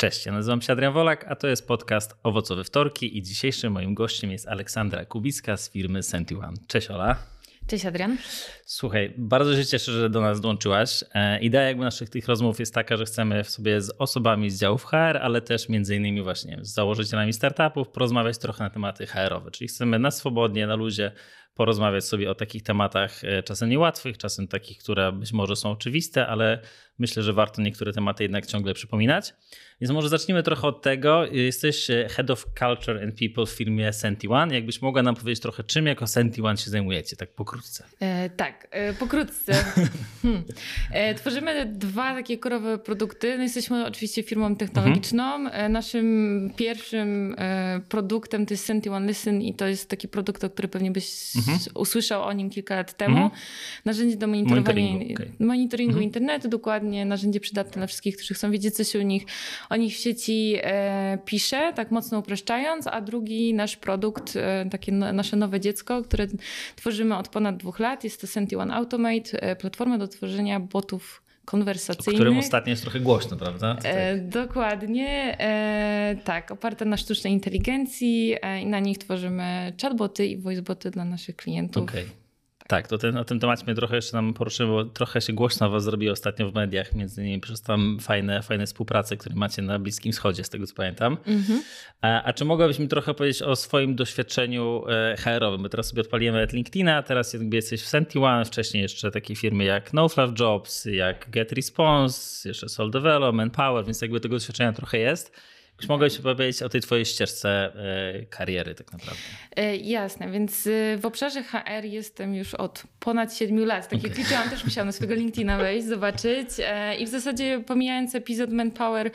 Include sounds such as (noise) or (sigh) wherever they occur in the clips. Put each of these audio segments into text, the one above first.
Cześć, ja nazywam się Adrian Wolak, a to jest podcast Owocowe Wtorki i dzisiejszym moim gościem jest Aleksandra Kubicka z firmy Sentiwan. Cześć Ola. Cześć Adrian. Słuchaj, bardzo się cieszę, że do nas dołączyłaś. E, idea jakby naszych tych rozmów jest taka, że chcemy sobie z osobami z działów HR, ale też między innymi właśnie z założycielami startupów porozmawiać trochę na tematy HR-owe, czyli chcemy na swobodnie, na luzie porozmawiać sobie o takich tematach e, czasem niełatwych, czasem takich, które być może są oczywiste, ale myślę, że warto niektóre tematy jednak ciągle przypominać. Więc może zacznijmy trochę od tego. Jesteś e, Head of Culture and People w firmie Senti1. Jakbyś mogła nam powiedzieć trochę, czym jako Senti1 się zajmujecie, tak pokrótce? E, tak, e, pokrótce. (laughs) hmm. e, tworzymy dwa takie korowe produkty. No jesteśmy oczywiście firmą technologiczną. Mhm. Naszym pierwszym e, produktem to jest Senti1 Listen i to jest taki produkt, o który pewnie byś mhm. usłyszał o nim kilka lat temu. Mhm. Narzędzie do monitorowania monitoringu, okay. monitoringu mhm. internetu, dokładnie narzędzie przydatne dla wszystkich, którzy chcą wiedzieć coś o nich o nich w sieci e, pisze, tak mocno upraszczając, a drugi nasz produkt, e, takie no, nasze nowe dziecko, które tworzymy od ponad dwóch lat, jest to Senti One Automate, e, platforma do tworzenia botów konwersacyjnych. O którym ostatnio jest trochę głośno, prawda? E, dokładnie, e, tak, oparte na sztucznej inteligencji e, i na nich tworzymy chatboty i voiceboty dla naszych klientów. Okay. Tak, to ten, o tym temacie mnie trochę jeszcze nam poruszyło, bo trochę się głośno was zrobiło ostatnio w mediach, między innymi przez tam fajne, fajne współprace, które macie na Bliskim Wschodzie, z tego co pamiętam. Mm-hmm. A, a, czy mogłabyś mi trochę powiedzieć o swoim doświadczeniu e, HR-owym? My teraz sobie odpalimy LinkedIna, teraz jakby jesteś w SentiOne, wcześniej jeszcze takie firmy jak NoFluff Jobs, jak GetResponse, jeszcze Soul Development, Power, więc jakby tego doświadczenia trochę jest. Mogę się powiedzieć o tej twojej ścieżce e, kariery tak naprawdę. E, jasne, więc e, w obszarze HR jestem już od ponad 7 lat. Tak okay. jak liczyłam, też musiałam na swojego LinkedIna wejść, zobaczyć i w zasadzie pomijając epizod Manpower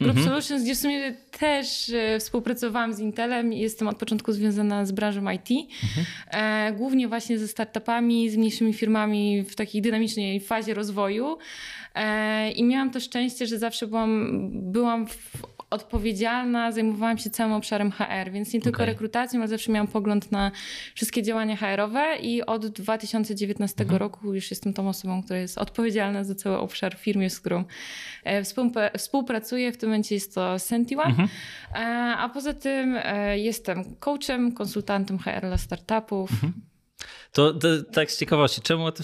Group mm -hmm. Solutions, gdzie w sumie też współpracowałam z Intelem i jestem od początku związana z branżą IT. Mm -hmm. Głównie właśnie ze startupami, z mniejszymi firmami w takiej dynamicznej fazie rozwoju. I miałam to szczęście, że zawsze byłam, byłam w odpowiedzialna, zajmowałam się całym obszarem HR, więc nie tylko okay. rekrutacją, ale zawsze miałam pogląd na wszystkie działania HR-owe i od 2019 mhm. roku już jestem tą osobą, która jest odpowiedzialna za cały obszar w firmie, z którą e, współpracuję. W tym momencie jest to Sentiwa, mhm. E, a poza tym e, jestem coachem, konsultantem HR dla startupów. Mhm to, to, tak z ciekawości, czemu to,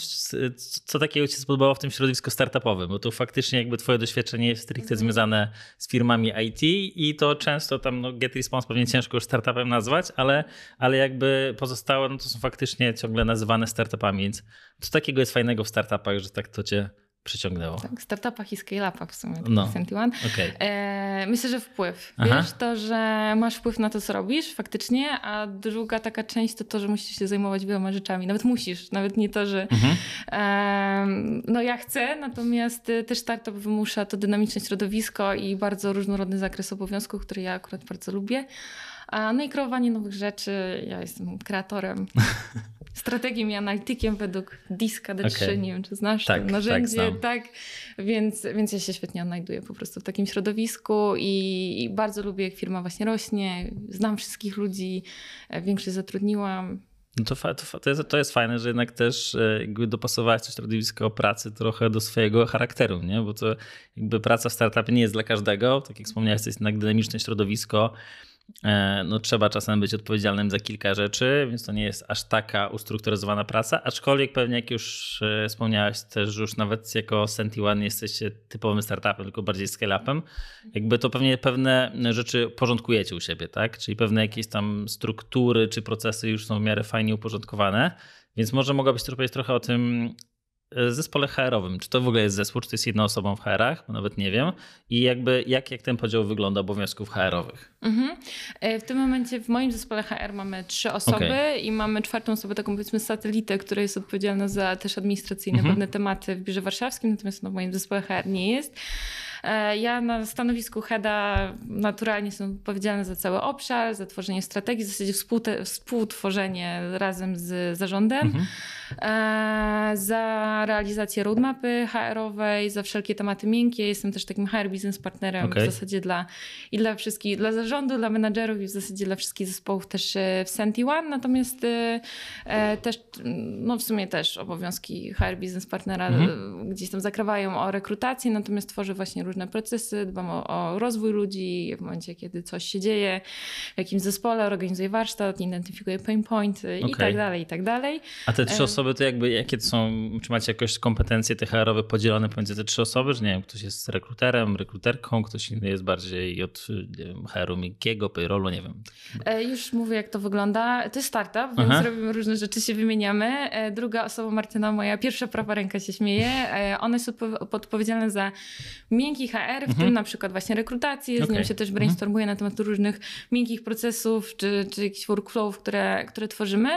co takiego ci spodobało w tym środowisku startupowym? Bo to faktycznie jakby twoje doświadczenie jest stricte mhm. związane z firmami IT i to często tam no, GetResponse pewnie ciężko już startupem nazwać, ale, ale jakby pozostałe no to są faktycznie ciągle nazywane startupami, więc co takiego jest fajnego w startupach, że tak to cię przyciągnęło? Tak, startupach i scale-upach w sumie. No. Okay. E, myślę, że wpływ. Aha. Wiesz, to, że masz wpływ na to, co robisz faktycznie, a druga taka część to to, że musisz się zajmować wieloma rzeczami. Nawet musisz, nawet nie to, że mhm. e, no ja chcę, natomiast też startup wymusza to dynamiczne środowisko i bardzo różnorodny zakres obowiązków, który ja akurat bardzo lubię. No i kreowanie nowych rzeczy. Ja jestem kreatorem (laughs) strategiem i analitykiem według Diska D3. Okay. Nie wiem, czy znasz tak, to narzędzie. Tak, tak, Więc, więc ja się świetnie odnajduję po prostu w takim środowisku i, i bardzo lubię, jak firma właśnie rośnie. Znam wszystkich ludzi, e, większość zatrudniłam. No to, to, to, jest, to jest fajne, że jednak też e, jakby dopasować to środowisko pracy trochę do swojego charakteru, nie? bo to jakby praca w startupie nie jest dla każdego. Tak jak wspomniałeś, to jest jednak dynamiczne środowisko no, trzeba czasem być odpowiedzialnym za kilka rzeczy, więc to nie jest aż taka ustrukturyzowana praca, aczkolwiek pewnie jak już e, wspomniałeś też, już nawet jako Senti1 nie jesteście typowym startupem, tylko bardziej scale-upem, jakby to pewnie pewne rzeczy porządkujecie u siebie, tak? Czyli pewne jakieś tam struktury czy procesy już są w miarę fajnie uporządkowane, więc może mogłabyś powiedzieć trochę o tym, zespole HR-owym. Czy to w ogóle jest zespół, czy to jest jedna osoba w HR-ach? Nawet nie wiem. I jakby jak, jak ten podział wygląda obowiązków HR-owych? Mhm. E, w tym momencie w moim zespole HR mamy trzy osoby okay. i mamy czwartą osobę, taką powiedzmy satelitę, która jest odpowiedzialna za też administracyjne mhm. pewne tematy w biurze warszawskim, natomiast no, w moim zespole HR nie jest. E, ja na stanowisku HEDA naturalnie jestem odpowiedzialna za cały obszar, za tworzenie strategii, w zasadzie współtworzenie razem z zarządem. Mhm. e, za realizację roadmapy HR-owej, za wszelkie tematy miękkie. Jestem też takim HR business partnerem okay. w zasadzie dla i dla wszystkich, dla zarządu, dla menadżerów i w zasadzie dla wszystkich zespołów też w Senti One. Natomiast też, no w sumie też obowiązki HR business partnera mhm. gdzieś tam zakrawają o rekrutację, natomiast tworzę właśnie różne procesy, dbam o, o rozwój ludzi w momencie, kiedy coś się dzieje, w jakimś zespole, organizuję warsztat, identyfikuję pain pointy okay. i tak dalej, i tak dalej. A te trzy osoby to jakby, jakie to są, czy macie jakieś kompetencje te HR-owe podzielone pomiędzy te trzy osoby, że nie wiem, ktoś jest rekruterem, rekruterką, ktoś inny jest bardziej od HR-u miękkiego, payrollu, nie wiem. E, już mówię, jak to wygląda. To jest startup, więc Aha. robimy różne rzeczy, się wymieniamy. E, druga osoba, Martyna, moja pierwsza prawa ręka się śmieje. E, ona jest odpowiedzialna za miękki HR, w mhm. tym na przykład właśnie rekrutację, okay. z nią się też brainstormuje mhm. na temat różnych miękkich procesów, czy, czy jakichś workflowów, które, które tworzymy.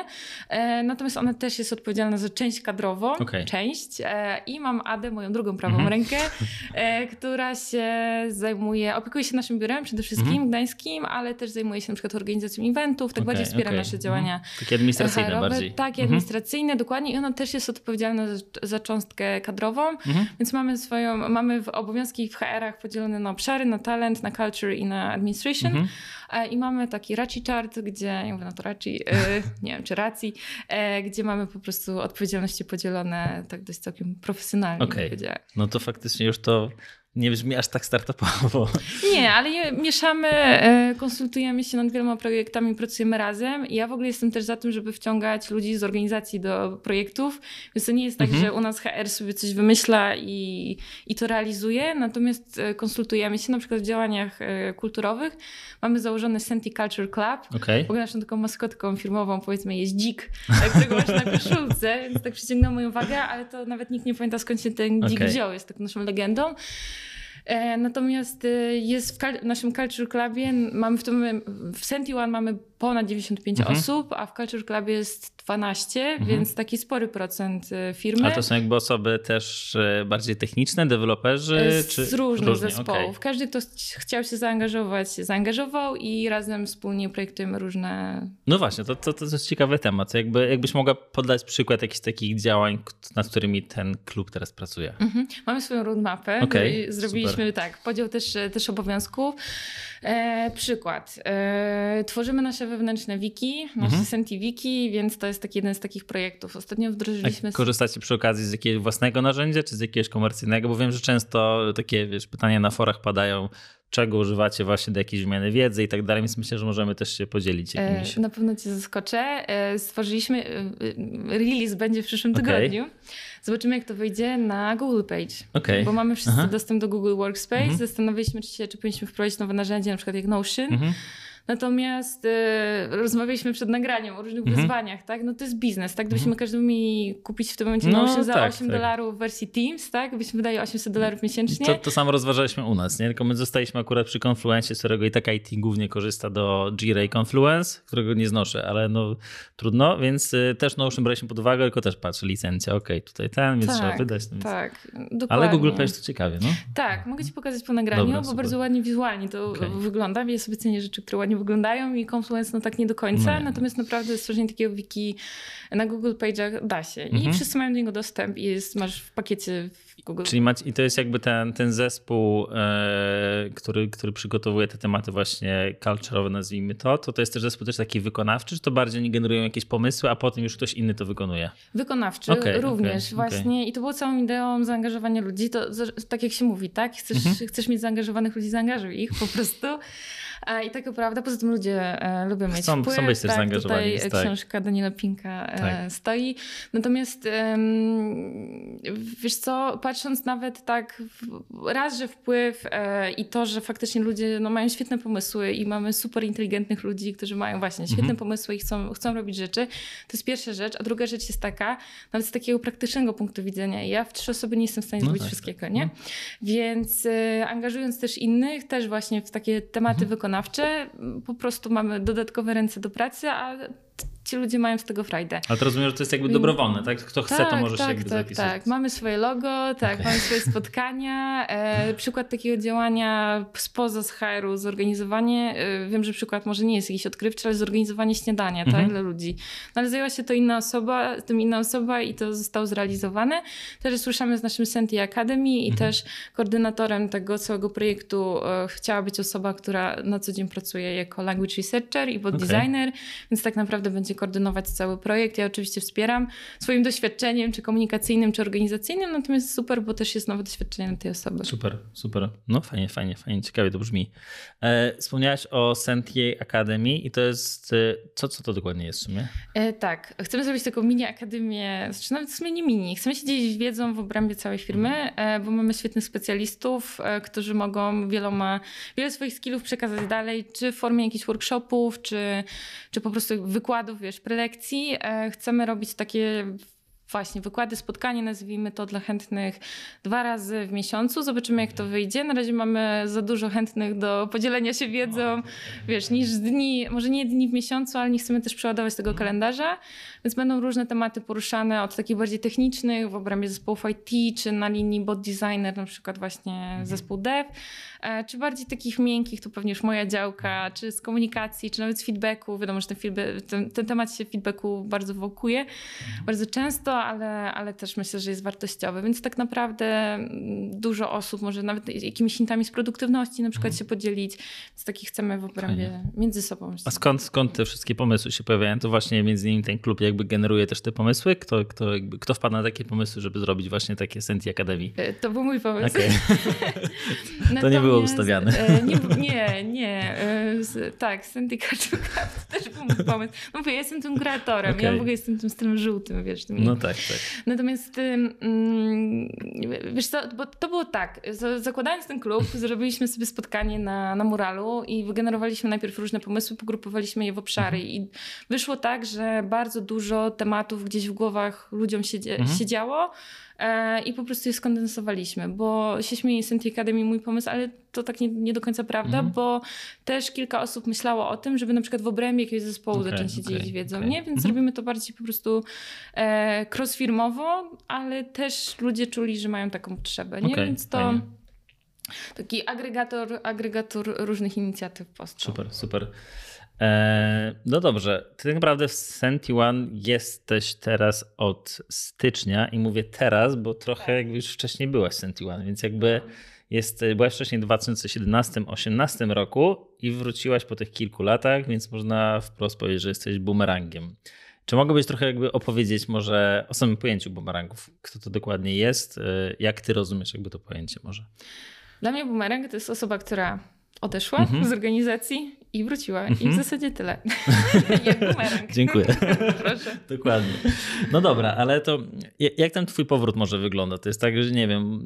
E, natomiast ona też jest odpowiedzialna za część kadrową, okay. część. E, I mam Adę, moją drugą prawą mhm. rękę, (laughs) e, która się zajmuje, opiekuje się naszym biurem przede wszystkim mhm. gdańskim, ale też zajmuje się na przykład organizacją eventów, tak okay, bardziej wspiera nasze działania mhm. Takie administracyjne HR-owe, bardziej. Takie mhm. administracyjne, dokładnie. I ona też jest odpowiedzialna za, za cząstkę kadrową, mhm. więc mamy swoją, mamy obowiązki w HR-ach podzielone na obszary, na talent, na culture i na administration. Mhm. E, I mamy taki raci chart, gdzie, ja mówię na to raci, e, (laughs) nie wiem czy racji, e, gdzie mamy po prostu odpowiedzialności podzielone tak dość całkiem profesjonalnie. Okej, okay. no to faktycznie już to nie brzmi aż tak startupowo. Nie, ale mieszamy, e, konsultujemy się nad wieloma projektami, pracujemy razem. Ja w ogóle jestem też za tym, żeby wciągać ludzi z organizacji do projektów, więc to nie jest tak, mhm. że u nas HR sobie coś wymyśla i, i to realizuje, natomiast e, konsultujemy się na przykład w działaniach e, kulturowych. Mamy założony Senti Culture Club. Okay. W ogóle naszą taką maskotką firmową powiedzmy jest dzik, którego masz na koszulce, więc tak przyciągnął moją uwagę, ale to nawet nikt nie pamięta skąd się ten dzik okay. wziął, jest taką naszą legendą. E, natomiast e, jest w, naszym Culture Clubie, mamy w tym, w Senti One mamy ponad 95 mhm. osób, a w Culture Clubie jest 12, mhm. więc taki spory procent e, firmy. A to są jakby osoby też bardziej techniczne, deweloperzy? Z, czy z różnych różnie? zespołów. Okay. Każdy, kto chciał się zaangażować, się zaangażował i razem wspólnie projektujemy różne... No właśnie, to, to, to jest ciekawy temat. Jakby, jakbyś mogła podać przykład jakichś takich działań, nad którymi ten klub teraz pracuje? Mhm. Mamy swoją roadmapę. Okay, zrobiliśmy Super. tak, podział też, też obowiązków. E, przykład. E, tworzymy nasze wewnętrzne wiki, nasze mhm. Senti Wiki, więc to jest taki jeden z takich projektów. Ostatnio wdrożyliśmy... A korzystacie przy okazji z jakiegoś własnego narzędzia, czy z jakiegoś komercyjnego? Bo wiem, że często takie wiesz, pytania na forach padają, czego używacie właśnie do jakiejś wymiany wiedzy i tak dalej, więc myślę, że możemy też się podzielić e, jakimiś. Na pewno cię zaskoczę. Stworzyliśmy, release będzie w przyszłym okay. tygodniu. Zobaczymy, jak to wyjdzie na Google Page. Okay. Bo mamy wszyscy Aha. dostęp do Google Workspace. Mhm. Zastanawialiśmy się, czy powinniśmy wprowadzić nowe narzędzie, na przykład jak Notion. Mhm. Natomiast y, rozmawialiśmy przed nagraniem o różnych mhm. wyzwaniach, tak? No to jest biznes, tak? Gdybyśmy mhm. każdy mi kupić w tym momencie no, Notion za tak, 8 tak. dolarów w wersji Teams, tak? Byśmy wydali 800 dolarów miesięcznie. To, to samo rozważaliśmy u nas, nie? Tylko my zostaliśmy akurat przy Confluence, z którego i tak IT głównie korzysta do Jira i Confluence, którego nie znoszę, ale no trudno, więc y, też Notion braliśmy pod uwagę, tylko też patrzę, licencja, ok, tutaj ten, więc tak, trzeba wydać. Więc... Tak, dokładnie. Ale Google Page to ciekawie, no? Tak, mogę ci pokazać po nagraniu, Dobra, bo super. bardzo ładnie wizualnie to okay. wygląda. Ja sobie cenię rzeczy, które ładnie wyglądają i Confluence no tak nie do końca, no natomiast naprawdę stworzenie takiego wiki na Google Page'ach da się mhm. i wszyscy mają do niego dostęp i jest, masz w pakiecie w Google. Czyli macie, i to jest jakby ten, ten zespół, e, który, który przygotowuje te tematy właśnie culture'owe, nazwijmy to, to to jest też zespół też taki wykonawczy, czy to bardziej oni generują jakieś pomysły, a potem już ktoś inny to wykonuje? Wykonawczy okay, również okay, właśnie okay. i to było całą ideą zaangażowania ludzi, to tak jak się mówi, tak? Chcesz, mhm. chcesz mieć zaangażowanych ludzi, zaangażuj ich po prostu. E, I taka prawda, poza tym ludzie e, lubią mieć chcą, wpływ. Chcą być też tak, zaangażowani. Tutaj tak. książka Daniela Pinka e, tak. stoi. Natomiast wiesz co, patrząc nawet tak raz, że wpływ i to, że faktycznie ludzie no, mają świetne pomysły i mamy super inteligentnych ludzi, którzy mają właśnie świetne mhm. pomysły i chcą, chcą robić rzeczy, to jest pierwsza rzecz. A druga rzecz jest taka, nawet z takiego praktycznego punktu widzenia, ja w trzy osoby nie jestem w stanie no zrobić tak, wszystkiego, tak. nie? Mhm. Więc angażując też innych, też właśnie w takie tematy mhm. Wykonawcze, po prostu mamy dodatkowe ręce do pracy, a ci ludzie mają z tego frajdę. Ale to rozumiem, że to jest jakby dobrowolne, tak? Kto chce, tak, to może tak, się jakby tak, zapisać. Tak, mamy swoje logo, tak, okay. mamy swoje (laughs) spotkania. E, przykład takiego działania spoza z HR-u, zorganizowanie, e, wiem, że przykład może nie jest jakiś odkrywczy, ale zorganizowanie śniadania tak, mhm. dla ludzi. No, ale zajęła się to inna osoba, tym inna osoba i to zostało zrealizowane. Też słyszamy z naszym Senti Academy i mhm. też koordynatorem tego całego projektu e, chciała być osoba, która na co dzień pracuje jako language researcher i bot okay. designer, więc tak naprawdę będzie koordynować cały projekt. Ja oczywiście wspieram swoim doświadczeniem, czy komunikacyjnym, czy organizacyjnym, natomiast super, bo też jest nowe doświadczenie tej osoby. Super, super. No fajnie, fajnie, fajnie, ciekawie to brzmi. E, wspomniałaś o Sentier Academy i to jest, e, co, co to dokładnie jest w sumie? E, tak, chcemy zrobić taką mini akademię, znaczy nawet w sumie nie mini, chcemy się dzielić wiedzą w obrębie całej firmy, e, bo mamy świetnych specjalistów, e, którzy mogą wieloma, wiele swoich skillów przekazać dalej, czy w formie jakichś workshopów, czy, czy po prostu wykładów, wiesz, prelekcji. E, chcemy robić takie właśnie wykłady, spotkanie, nazwijmy to dla chętnych dwa razy w miesiącu. Zobaczymy, jak to wyjdzie. Na razie mamy za dużo chętnych do podzielenia się wiedzą, wiesz, niż dni, może nie dni w miesiącu, ale nie chcemy też przeładować tego kalendarza, więc będą różne tematy poruszane od takich bardziej technicznych w obrębie zespołów IT, czy na linii bot designer, na przykład właśnie zespół dev, E, czy bardziej takich miękkich, to pewnie już moja działka, czy z komunikacji, czy nawet z feedbacku. Wiadomo, że ten, feedback, ten, ten temat się feedbacku bardzo wokuje, bardzo często, ale, ale też myślę, że jest wartościowy. Więc tak naprawdę mm, dużo osób może nawet jakimiś hintami z produktywności na przykład mhm. się podzielić. Więc takich chcemy w obrębie Fajnie. między sobą. A skąd, skąd te wszystkie pomysły się pojawiają? To właśnie między innymi ten klub jakby generuje też te pomysły? Kto, kto, jakby, kto wpadł na takie pomysły, żeby zrobić właśnie takie Senti Akademii? E, to był mój pomysł. Okay. (laughs) to nie było ustawiane. E, nie, nie, nie. E, tak, Syndicate (laughs) to też był mój pomysł. No bo ja jestem tym kreatorem, okay. ja w ogóle jestem tym stylem żółtym, wiesz. No tak, tak. Natomiast mm, wiesz co, bo to było tak, zakładając ten klub, (laughs) zrobiliśmy sobie spotkanie na, na muralu i wygenerowaliśmy najpierw różne pomysły, pogrupowaliśmy je w obszary mhm. i wyszło tak, że bardzo dużo tematów gdzieś w głowach ludziom się, mhm. się działo, i po prostu je skondensowaliśmy, bo się śmieje Senti Academy mój pomysł, ale to tak nie, nie do końca prawda, mm. bo też kilka osób myślało o tym, żeby na przykład w obrębie jakiegoś zespołu okay, zacząć się okay, dzielić wiedzą, okay. nie? Więc mm. robimy to bardziej po prostu e, cross-firmowo, ale też ludzie czuli, że mają taką potrzebę, nie? Więc to... Fajnie. Taki agregator, agregator różnych inicjatyw powstał. Super, super. E, no dobrze, ty tak naprawdę w Senti One jesteś teraz od stycznia i mówię teraz, bo trochę jakby już wcześniej byłaś w Senti One, więc jakby jest, byłaś wcześniej w 2017-2018 roku i wróciłaś po tych kilku latach, więc można wprost powiedzieć, że jesteś bumerangiem. Czy mogłabyś trochę jakby opowiedzieć może o samym pojęciu bumerangów? Kto to dokładnie jest? E, jak ty rozumiesz jakby to pojęcie może? Dla mnie bumerang to jest osoba, która odeszła mhm. z organizacji i wróciła. I w mhm. zasadzie tyle. (laughs) Dziękuję. Proszę. Dokładnie. No dobra, ale to jak ten twój powrót może wyglądać? To jest tak, że nie wiem,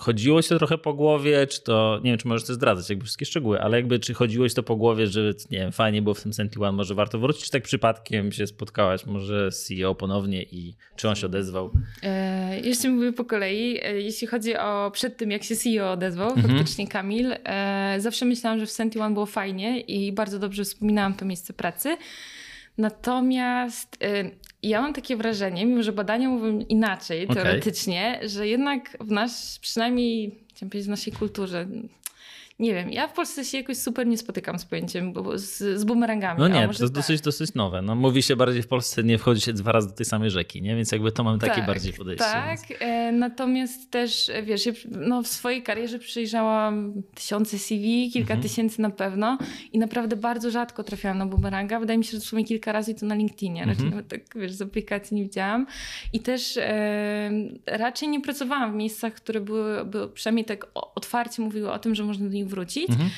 chodziło się trochę po głowie, czy to, nie wiem, czy możesz to zdradzać, jakby wszystkie szczegóły, ale jakby czy chodziło się to po głowie, że nie wiem, fajnie było w tym Senti One, może warto wrócić, czy tak przypadkiem się spotkałaś może z CEO ponownie i czy on się odezwał? E, jeszcze mówię po kolei. E, jeśli chodzi o przed tym, jak się CEO odezwał, mhm. faktycznie Kamil, e, zawsze myślałam, że w Senti One było fajnie i bardzo dobrze wspominałam to miejsce pracy. Natomiast y, ja mam takie wrażenie, mimo że badania mówią inaczej okay. teoretycznie, że jednak w nas, przynajmniej chciałam powiedzieć w naszej kulturze, nie wiem, ja w Polsce się jakoś super nie spotykam z pojęciem, z, z bumerangami. No nie, to jest tak. dosyć, dosyć nowe. No, mówi się bardziej w Polsce nie wchodzi się dwa razy do tej samej rzeki, nie? Więc jakby to mamy takie tak, bardziej podejście. Tak, więc... e, natomiast też, wiesz, ja, no, w swojej karierze przejrzałam tysiące CV, kilka mhm. tysięcy na pewno i naprawdę bardzo rzadko trafiałam na bumeranga. Wydaje mi się, że w sumie kilka razy to na LinkedInie. Raczej mhm. nawet tak, wiesz, z aplikacji nie widziałam. I też e, raczej nie pracowałam w miejscach, które były, były przynajmniej tak otwarcie mówiły o tym, że można do nich wrócić. Mhm.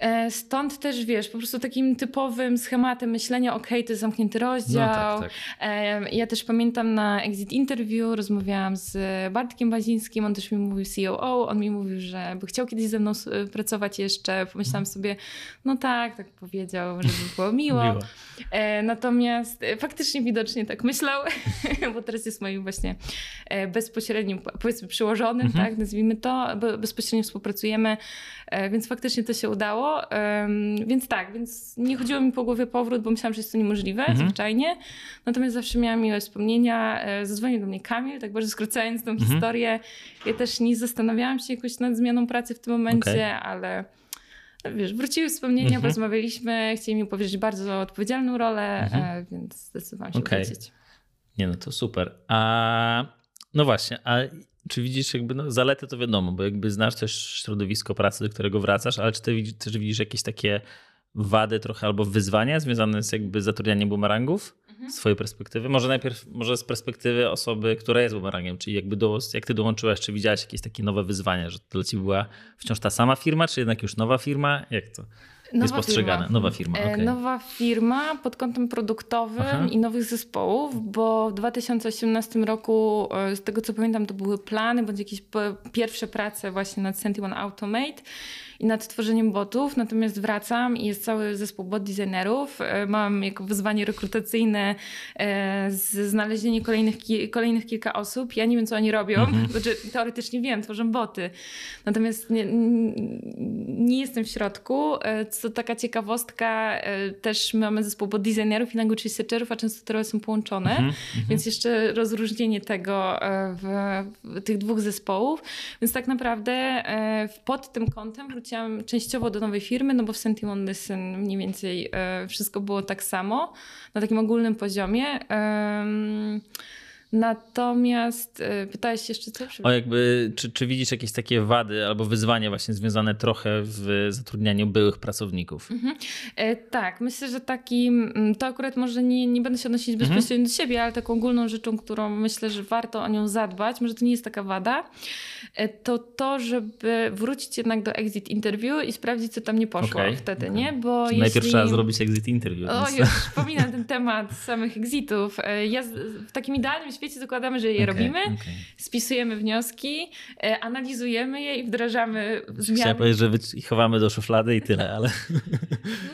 E, stąd też wiesz, po prostu takim typowym schematem myślenia, ok, to jest zamknięty rozdział. No, tak, tak. E, ja też pamiętam na Exit Interview rozmawiałam z Bartkiem Bazińskim, on też mi mówił COO, on mi mówił, że by chciał kiedyś ze mną pracować jeszcze. Pomyślałam sobie, no tak, tak powiedział, żeby było (laughs) miło. miło. E, natomiast faktycznie widocznie tak myślał, (laughs) bo teraz jest moim właśnie bezpośrednim, powiedzmy przyłożonym, mhm. tak, nazwijmy to, bezpośrednio współpracujemy e, więc faktycznie to się udało. Więc tak, więc nie chodziło mi po głowie powrót, bo myślałam, że jest to niemożliwe, mhm. zwyczajnie. Natomiast zawsze miałam miłe wspomnienia. E, zadzwonił do mnie Kamil, tak bardzo skrócając tą mhm. historię. Ja też nie zastanawiałam się jakoś nad zmianą pracy w tym momencie, okay. ale wiesz, wróciły wspomnienia, mhm. porozmawialiśmy, chcieli mi powiedzieć bardzo odpowiedzialną rolę, mhm. więc zdecydowałam się okay. wrócić. Nie no, to super. A no właśnie, a czy widzisz jakby, no zalety to wiadomo, bo jakby znasz też środowisko pracy, do którego wracasz, ale czy ty widzisz, też widzisz jakieś takie wady trochę albo wyzwania związane z jakby zatrudnianiem bumerangów mhm. z twojej perspektywy? Może najpierw, może z perspektywy osoby, która jest bumerangiem, czyli jakby do, jak ty dołączyłaś, czy widziałaś jakieś takie nowe wyzwania, że to dla ciebie była wciąż ta sama firma, czy jednak już nowa firma? Jak to? Nowa jest postrzegane. Firma. Nowa firma. Okay. Nowa firma pod kątem produktowym Aha. i nowych zespołów, bo w 2018 roku, e, z tego co pamiętam, to były plany, bądź jakieś pierwsze prace właśnie nad Senti One Automate i nad tworzeniem botów, natomiast wracam i jest cały zespół bot designerów. E, mam jako wyzwanie rekrutacyjne e, znalezienie kolejnych, kolejnych kilka osób. Ja nie wiem, co oni robią, mhm. znaczy teoretycznie wiem, tworzą boty, natomiast nie, nie jestem w środku. E, co taka ciekawostka, też mamy zespół bot designerów i language researcherów, a często te role są połączone, mhm. mhm. więc jeszcze rozróżnienie tego w, w tych dwóch zespołów. Więc tak naprawdę pod tym kątem wróciłam wróciłam częściowo do nowej firmy, no bo w Sentiment Listen mniej więcej e, wszystko było tak samo, na takim ogólnym poziomie. Natomiast y, pytałeś jeszcze co? O jakby, czy, czy widzisz jakieś takie wady albo wyzwania właśnie związane trochę w zatrudnianiu byłych pracowników? Mhm. E, tak, myślę, że taki, to akurat może nie, nie będę się odnosić mhm. bezpośrednio mhm. do siebie, ale taką ogólną rzeczą, którą myślę, że warto o nią zadbać, może to nie jest taka wada, e, to to, żeby wrócić jednak do exit interview i sprawdzić, co tam nie poszło okay. wtedy, okay. nie? Bo jeśli... Najpierw trzeba zrobić exit interview. O, więc... już wspominam ten temat samych exitów. E, ja w takim idealnym świecie zakładamy, że je okay, robimy, okay. spisujemy wnioski, e, analizujemy je i wdrażamy zmiany. Chciałem powiedzieć, że chowamy do szuflady i tyle, ale...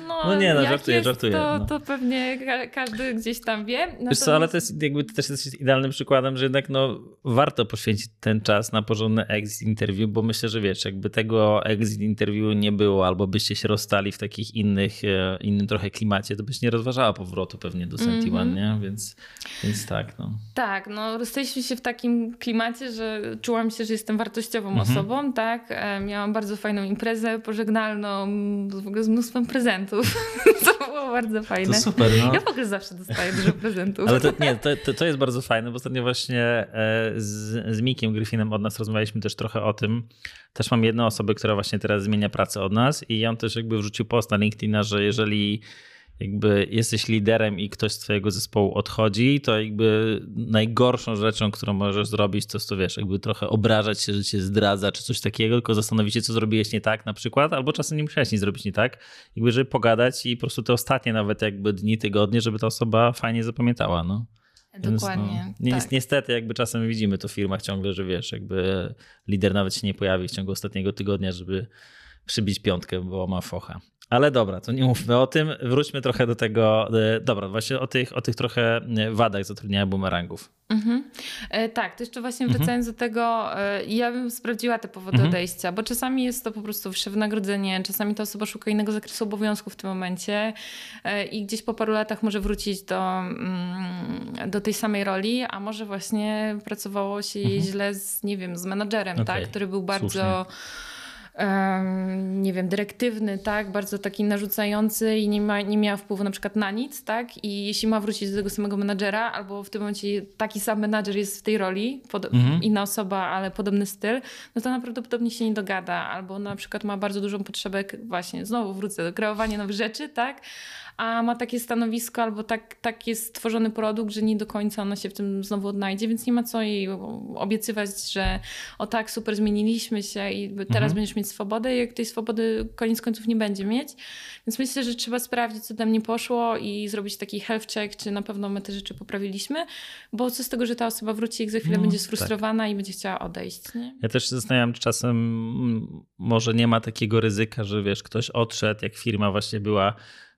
No, (laughs) no nie, no żartuję, jest, żartuję. To, no. to pewnie każdy gdzieś tam wie. Natomiast... Wiesz co, ale to jest jakby też jest idealnym przykładem, że jednak no, warto poświęcić ten czas na porządny exit interview, bo myślę, że wiesz, jakby tego exit interview nie było, albo byście się rozstali w takich innych, e, innym trochę klimacie, to byś nie rozważała powrotu pewnie do Senti mm -hmm. nie? Więc, więc tak, no. Tak, no rozstaliśmy się w takim klimacie, że czułam się, że jestem wartościową mhm. osobą, tak? E, miałam bardzo fajną imprezę pożegnalną, w ogóle z mnóstwem prezentów. (laughs) to było bardzo fajne. To super, no. Ja w ogóle zawsze dostaję dużo prezentów. Ale to, nie, to, to, to jest bardzo fajne, bo ostatnio właśnie e, z, z Mikiem Griffinem od nas rozmawialiśmy też trochę o tym. Też mam jedną osobę, która właśnie teraz zmienia pracę od nas i on też jakby wrzucił post na LinkedIna, że jeżeli jakby jesteś liderem i ktoś z twojego zespołu odchodzi, to jakby najgorszą rzeczą, którą możesz zrobić, to jest to wiesz, jakby trochę obrażać się, że cię zdradza, czy coś takiego, tylko zastanowić się, co zrobiłeś nie tak na przykład, albo czasem nie musiałeś nic zrobić nie tak, jakby żeby pogadać i po prostu te ostatnie nawet jakby dni, tygodnie, żeby ta osoba fajnie zapamiętała, no. Dokładnie. Więc, no, tak. Niestety, jakby czasem widzimy to w firmach ciągle, że wiesz, jakby lider nawet się nie pojawi w ciągu ostatniego tygodnia, żeby przybić piątkę, bo ma focha. Ale dobra, to nie mówmy o tym. Wróćmy trochę do tego. E, dobra, właśnie o tych, o tych trochę e, wadach zatrudniania bumerangów. Mhm. E, tak, to jeszcze właśnie mhm. wracając do tego, ja bym sprawdziła te powody mhm. odejścia, bo czasami jest to po prostu wyższe wynagrodzenie, czasami ta osoba szuka innego zakresu obowiązków w tym momencie i gdzieś po paru latach może wrócić do, mm, do tej samej roli, a może właśnie pracowało się mhm. źle z, nie wiem, z menadżerem, okay. tak, który był bardzo. Słusznie nie wiem, dyrektywny, tak, bardzo taki narzucający i nie, ma, nie miała wpływu na przykład na nic, tak, i jeśli ma wrócić do tego samego menadżera, albo w tym momencie taki sam menadżer jest w tej roli, mhm. inna osoba, ale podobny styl, no to prawdopodobnie się nie dogada, albo na przykład ma bardzo dużą potrzebę, właśnie, znowu wrócę do kreowania nowych rzeczy, tak, a ma takie stanowisko albo tak, tak jest stworzony produkt, że nie do końca ona się w tym znowu odnajdzie, więc nie ma co jej obiecywać, że o tak, super, zmieniliśmy się i teraz mhm. będziesz mieć swobodę, jak tej swobody koniec końców nie będzie mieć. Więc myślę, że trzeba sprawdzić, co tam nie poszło i zrobić taki health check, czy na pewno my te rzeczy poprawiliśmy, bo co z tego, że ta osoba wróci, jak za chwilę no, będzie tak. sfrustrowana tak. i będzie chciała odejść. Nie? Ja też się zastanawiam, czy czasem może nie ma takiego ryzyka, że wiesz, ktoś odszedł, jak firma właśnie była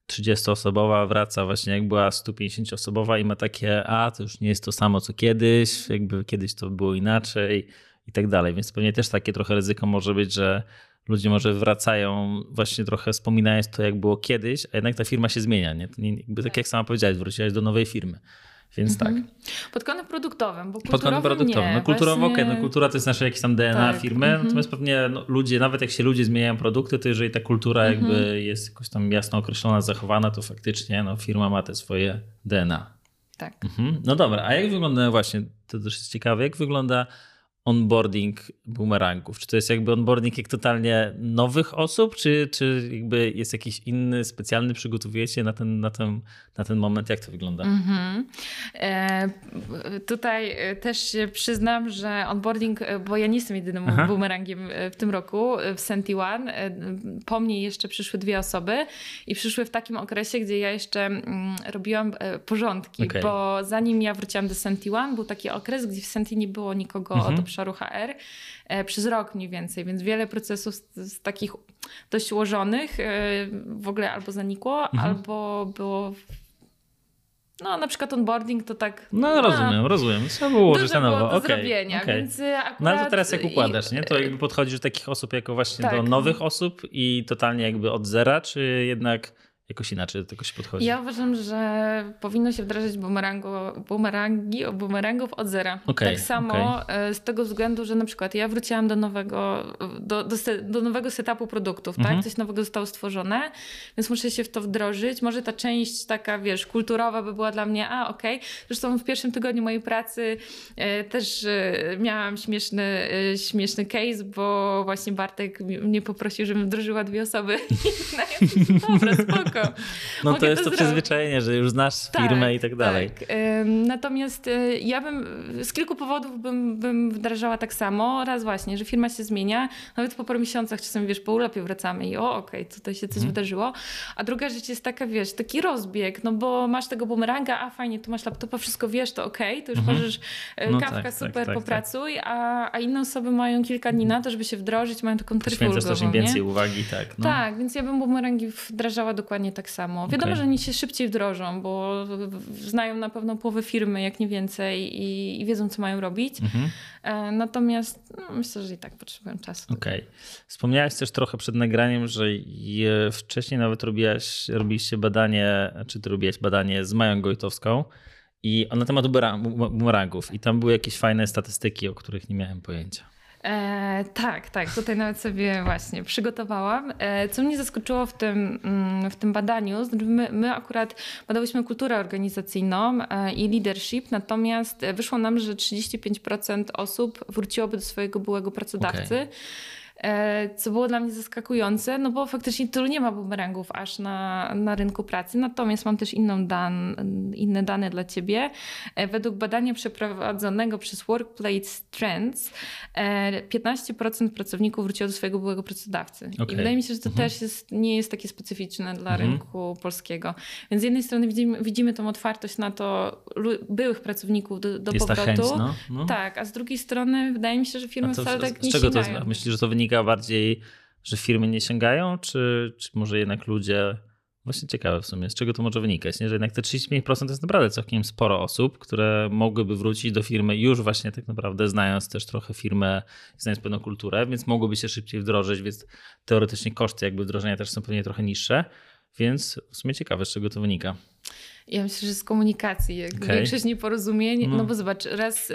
30-osobowa wraca właśnie jak była 150-osobowa i ma takie, a to już nie jest to samo co kiedyś, jakby kiedyś to było inaczej i tak dalej. Więc pewnie też takie trochę ryzyko może być, że ludzie może wracają właśnie trochę wspominając to, jak było kiedyś, a jednak ta firma się zmienia. Nie? nie jakby tak jak sama powiedziałeś, wróciłaś do nowej firmy. Więc mhm. tak. Pod kątem produktowym, bo Pod kątem produktowym. No, kulturowo, właśnie... okay, no, kultura to jest nasze jakieś tam DNA tak. firmy, mhm. natomiast pewnie no, ludzie, nawet jak się ludzie zmieniają produkty, to jeżeli ta kultura mhm. jakby jest jakoś tam jasno określona, zachowana, to faktycznie no, firma ma te swoje DNA. Tak. Mhm. No dobra, a jak wygląda właśnie, to też jest ciekawe, jak wygląda onboarding boomerangów? Czy to jest jakby onboarding jak totalnie nowych osób, czy, czy jakby jest jakiś inny, specjalny, przygotowujecie na ten, na ten, na ten moment? Jak to wygląda? Mm -hmm. e, tutaj e, też się przyznam, że onboarding, e, bo ja nie jestem jedynym Aha. boomerangiem e, w tym roku w Senti One. Po mnie jeszcze przyszły dwie osoby i przyszły w takim okresie, gdzie ja jeszcze mm, robiłam porządki, okay. bo zanim ja wróciłam do Senti One, był taki okres, gdzie w Senti nie było nikogo mm -hmm. od obszaru HR e, przez rok mniej więcej, więc wiele procesów z, z takich dość ułożonych e, w ogóle albo zanikło, mhm. albo było no, na przykład onboarding to tak. No, rozumiem, no, rozumiem. Trzeba było ułożyć na nowo. Do okay, zrobienia, okay. więc akurat... No ale to teraz jak układasz, nie? To jakby podchodzisz do takich osób jako właśnie tak. do nowych osób i totalnie jakby od zera, czy jednak jakoś inaczej do tego się podchodzi? Ja uważam, że powinno się wdrażać bumerangu, bumerangi, bumerangów od zera. Okay, tak samo okay. z tego względu, że na przykład ja wróciłam do nowego, do, do, do nowego setupu produktów, tak? mhm. tak? Coś nowego zostało stworzone, więc muszę się w to wdrożyć. Może ta część taka, wiesz, kulturowa by była dla mnie, a okej. Okay. Zresztą w pierwszym tygodniu mojej pracy e, też e, miałam śmieszny, e, śmieszny case, bo właśnie Bartek mnie poprosił, żebym wdrożyła dwie osoby. (laughs) Dobra, spoko spoko. (laughs) No to jest to, to przyzwyczajenie, że już znasz tak, firmę i tak dalej. Tak. Natomiast y, ja bym z kilku powodów bym, bym wdrażała tak samo. Raz właśnie, że firma się zmienia, nawet po paru miesiącach czasem, wiesz, po urlopie wracamy i o, okej, okay, tutaj się coś mhm. wydarzyło. A druga rzecz jest taka, wiesz, taki rozbieg, no bo masz tego bumeranga, a fajnie, tu masz laptopa, wszystko wiesz, to okej, okay, to już mhm. możesz y, no kawka, tak, tak super, tak, tak, popracuj, a, a inne osoby mają kilka dni na to, żeby się wdrożyć, mają taką tryfę ulgową, też im więcej uwagi, tak. No. Tak, więc ja bym bumerangi wdrażała dokładnie dokładnie tak samo. Wiadomo, okay. że oni się szybciej wdrożą, bo znają na pewno połowę firmy, jak nie więcej, i, i wiedzą, co mają robić. Mhm. E, natomiast no, myślę, że i tak potrzebują czasu. Okej. Okay. Wspomniałaś też trochę przed nagraniem, że wcześniej nawet robiłaś, robiliście badanie, czy ty robiłaś badanie z Mają Gojtowską i na temat bumerangów. I tam były jakieś fajne statystyki, o których nie miałem pojęcia. E, tak, tak, tutaj nawet sobie właśnie przygotowałam. E, co mnie zaskoczyło w tym, mm, w tym badaniu, znaczy my, my akurat badałyśmy kulturę organizacyjną e, i leadership, natomiast wyszło nam, że 35% osób wróciłoby do swojego byłego pracodawcy. Okay. E, co było dla mnie zaskakujące, no bo faktycznie tu nie ma bumerangów aż na, na rynku pracy. Natomiast mam też inną dan, inne dane dla Ciebie. E, według badania przeprowadzonego przez Workplace Trends 15% e, pracowników wróciło do swojego byłego pracodawcy. Okay. I wydaje mi się, że to mhm. też jest, nie jest takie specyficzne dla mhm. rynku polskiego. Więc z jednej strony widzimy, widzimy tą otwartość na to byłych pracowników do, do powrotu. Chęć, no? No. Tak, a z drugiej strony wydaje mi się, że firmy wcale tak nie Z czego to myślisz, że to wynika wynika bardziej, że firmy nie sięgają, czy, czy może jednak ludzie. Właśnie ciekawe w sumie, z czego to może wynikać, nie? że jednak te 35% to jest naprawdę całkiem sporo osób, które mogłyby wrócić do firmy już właśnie tak naprawdę znając też trochę firmę, znając pewną kulturę, więc mogłyby się szybciej wdrożyć, więc teoretycznie koszty jakby wdrożenia też są pewnie trochę niższe, więc w sumie ciekawe, z czego to wynika. Ja myślę, że z komunikacji. Okay. Większość nieporozumień, no. no bo zobacz, raz,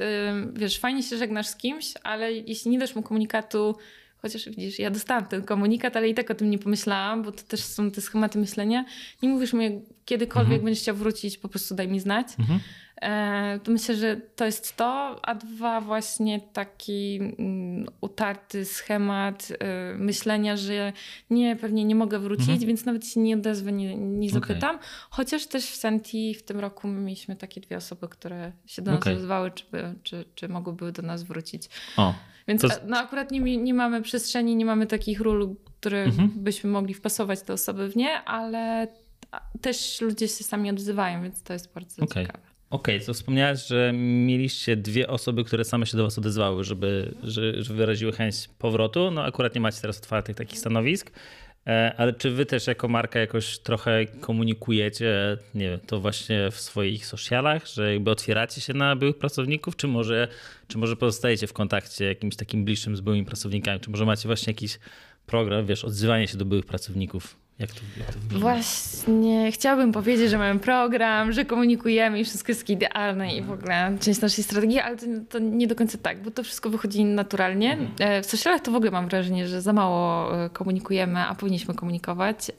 wiesz, fajnie się żegnasz z kimś, ale jeśli nie dasz mu komunikatu Chociaż widzisz, ja dostałam ten komunikat, ale i tak o tym nie pomyślałam, bo to też są te schematy myślenia. Nie mówisz mi, kiedykolwiek mhm. będziesz chciał wrócić, po prostu daj mi znać. Mhm. E, to myślę, że to jest to, a dwa właśnie taki mm, utarty schemat e, myślenia, że nie, pewnie nie mogę wrócić, mhm. więc nawet się nie odezwę, nie, nie zapytam. Okay. Chociaż też w Senti w tym roku mieliśmy takie dwie osoby, które się do nas okay. odezwały, czy, czy, czy mogłyby do nas wrócić. O. Więc to... no, akurat nie, nie mamy przestrzeni, nie mamy takich ról, które mhm. byśmy mogli wpasować te osoby w nie, ale też ludzie się sami odzywają, więc to jest bardzo okay. ciekawe. Okej, okay, to wspomniałeś, że mieliście dwie osoby, które same się do was odezwały, żeby, że, że wyraziły chęć powrotu. No akurat nie macie teraz otwartych takich stanowisk. E, ale czy wy też jako marka jakoś trochę komunikujecie, nie wiem, to właśnie w swoich socialach, że jakby otwieracie się na byłych pracowników, czy może, czy może pozostajecie w kontakcie jakimś takim bliższym z byłymi pracownikami, czy może macie właśnie jakiś program, wiesz, odzywanie się do byłych pracowników? Jak to, jak to Właśnie chciałabym powiedzieć, że mamy program, że komunikujemy i wszystko jest idealne i w ogóle część naszej strategii, ale to, to nie do końca tak, bo to wszystko wychodzi naturalnie. Mhm. E, w socialach to w ogóle mam wrażenie, że za mało e, komunikujemy, a powinniśmy komunikować.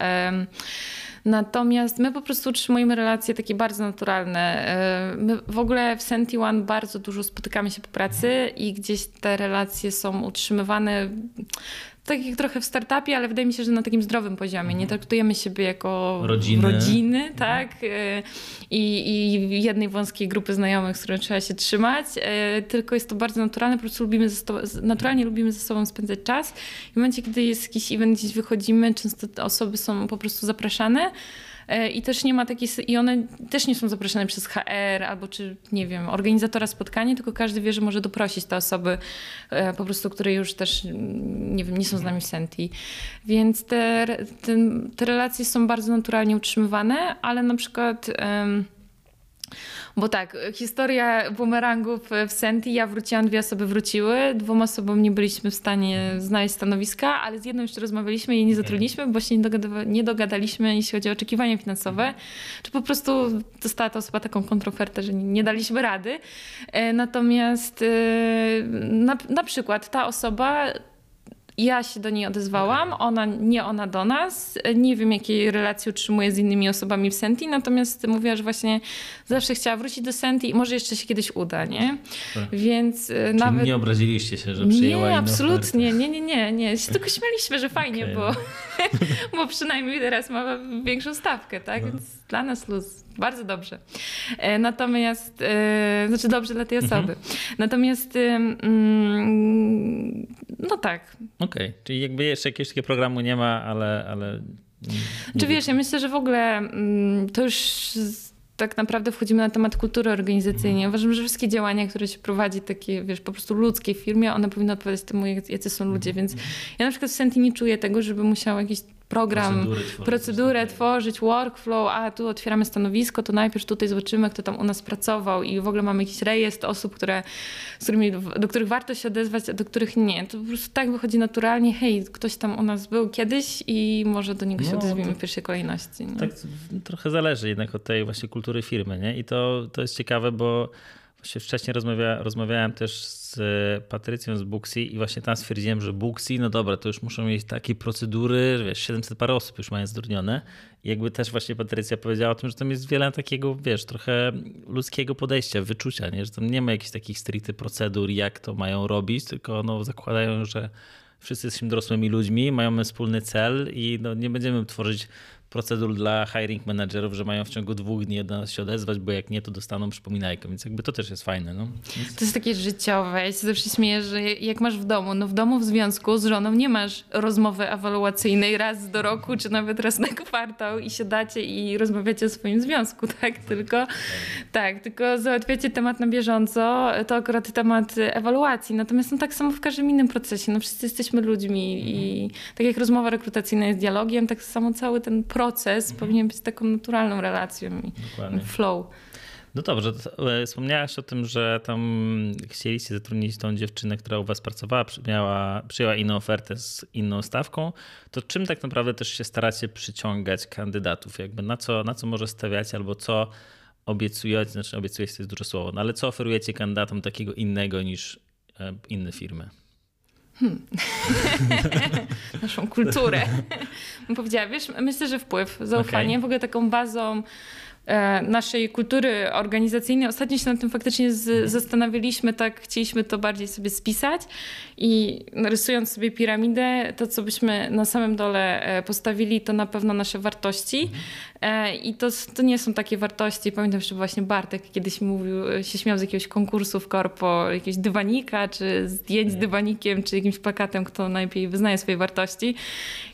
Natomiast my po prostu utrzymujemy relacje takie bardzo naturalne. E, my w ogóle w Senti One bardzo dużo spotykamy się po pracy i gdzieś te relacje są utrzymywane tak jak trochę w startupie, ale wydaje mi się, że na takim zdrowym poziomie. Nie mhm. traktujemy siebie jako rodziny, rodziny mhm. tak? E, I, I jednej wąskiej grupy znajomych, z którą trzeba się trzymać, e, tylko jest to bardzo naturalne, po prostu lubimy ze naturalnie lubimy ze sobą spędzać czas. I w momencie, kiedy jest jakiś event, gdzieś wychodzimy, często te osoby są po prostu zapraszane, i też nie ma takiej, i one też nie są zaproszone przez HR albo czy, nie wiem, organizatora spotkania, tylko każdy wie, że może doprosić te osoby e, po prostu, które już też, nie wiem, nie są z nami w Senti. Więc te, te, te relacje są bardzo naturalnie utrzymywane, ale na przykład... Um, bo tak, historia bumerangów w Senti, ja wróciłam, dwie osoby wróciły, dwóm osobom nie byliśmy w stanie znaleźć stanowiska, ale z jedną jeszcze rozmawialiśmy i nie zatrudniliśmy, bo się nie, nie dogadaliśmy, jeśli chodzi o oczekiwania finansowe, czy po prostu dostała ta osoba taką kontrofertę, że nie daliśmy rady. E, natomiast e, na, na przykład ta osoba ja się do niej odezwałam, ona, nie ona do nas. Nie wiem, jakiej relacji utrzymuje z innymi osobami w Senti, natomiast mówiła, że właśnie zawsze chciała wrócić do Senti i może jeszcze się kiedyś uda, nie? Tak. Więc e, Czyli nawet... nie obraziliście się, że przyjęła Nie, absolutnie, nie, nie, nie, nie. Się tylko śmialiśmy, że fajnie, okay. bo, (laughs) bo przynajmniej teraz ma większą stawkę, tak? No. Więc dla nas luz. Bardzo dobrze. E, natomiast, e, znaczy dobrze dla tej mhm. osoby. Mhm. Natomiast, mm, no tak. Okej, okay. czyli jakby jeszcze jakiegoś takiego programu nie ma, ale... ale Czy wiesz, ja myślę, że w ogóle mm, to już tak naprawdę wchodzimy na temat kultury organizacyjnej. Uważam, że wszystkie działania, które się prowadzi, takie wiesz, po prostu ludzkie w firmie, one powinny odpowiadać temu, jacy są ludzie. Mhm. Więc ja na przykład w Senti nie czuję tego, żeby musiał jakiś program, tworzyć, procedurę tworzyć, workflow, a tu otwieramy stanowisko, to najpierw tutaj zobaczymy, kto tam u nas pracował i w ogóle mamy jakiś rejestr osób, które, z którymi, do których warto się odezwać, a do których nie. To po prostu tak wychodzi naturalnie, hej, ktoś tam u nas był kiedyś i może do niego się no, odezwiemy w pierwszej kolejności. Nie? Tak trochę zależy jednak od tej właśnie kultury firmy, nie? I to, to jest ciekawe, bo Właśnie wcześniej rozmawia, rozmawiałem też z Patrycją z Booksy i właśnie tam stwierdziłem, że Booksy, no dobra, to już muszą mieć takie procedury, że wiesz, 700 parę osób już mają zdurnione. I jakby też właśnie Patrycja powiedziała o tym, że tam jest wiele takiego, wiesz, trochę ludzkiego podejścia, wyczucia, nie? że tam nie ma jakichś takich stricte procedur, jak to mają robić, tylko no, zakładają, że wszyscy jesteśmy dorosłymi ludźmi, mają wspólny cel i no, nie będziemy tworzyć procedur dla hiring managerów, że mają w ciągu dwóch dni do nas się odezwać, bo jak nie, to dostaną przypominajkę, więc jakby to też jest fajne. No. Więc... To jest takie życiowe. Ja się zawsze śmieję, że jak masz w domu, no w domu w związku z żoną nie masz rozmowy ewaluacyjnej raz do roku, czy nawet raz na kwartał i siadacie i rozmawiacie o swoim związku, (laughs) tak? Tylko, tak, tylko załatwiacie temat na bieżąco, to akurat temat ewaluacji. Natomiast no tak samo w każdym innym procesie. No wszyscy jesteśmy ludźmi i tak jak rozmowa rekrutacyjna jest dialogiem, tak samo cały ten proces proces mhm. powinien być taką naturalną relacją i Dokładnie. flow. No dobrze, e, wspomniałaś o tym, że tam chcieliście zatrudnić tą dziewczynę, która u was pracowała, miała, przyjęła inną ofertę z inną stawką. To czym tak naprawdę też się staracie przyciągać kandydatów? Jakby na co, na co może stawiać albo co obiecujecie, znaczy obiecujecie to jest duże słowo, no ale co oferujecie kandydatom takiego innego niż e, inne firmy? Hmm. (laughs) Naszą kulturę. (laughs) Powiedziała, wiesz, myślę, że wpływ, zaufanie, okay. w ogóle taką bazą naszej kultury organizacyjnej. Ostatnio się nad tym faktycznie z, mhm. zastanawialiśmy, tak chcieliśmy to bardziej sobie spisać i rysując sobie piramidę, to co byśmy na samym dole e, postawili, to na pewno nasze wartości. Mhm. E, I to, to nie są takie wartości. Pamiętam, że właśnie Bartek kiedyś mówił, się śmiał z jakiegoś konkursu w korpo, jakiegoś dywanika, czy zdjęć z mhm. dywanikiem, czy jakimś plakatem, kto najlepiej wyznaje swoje wartości.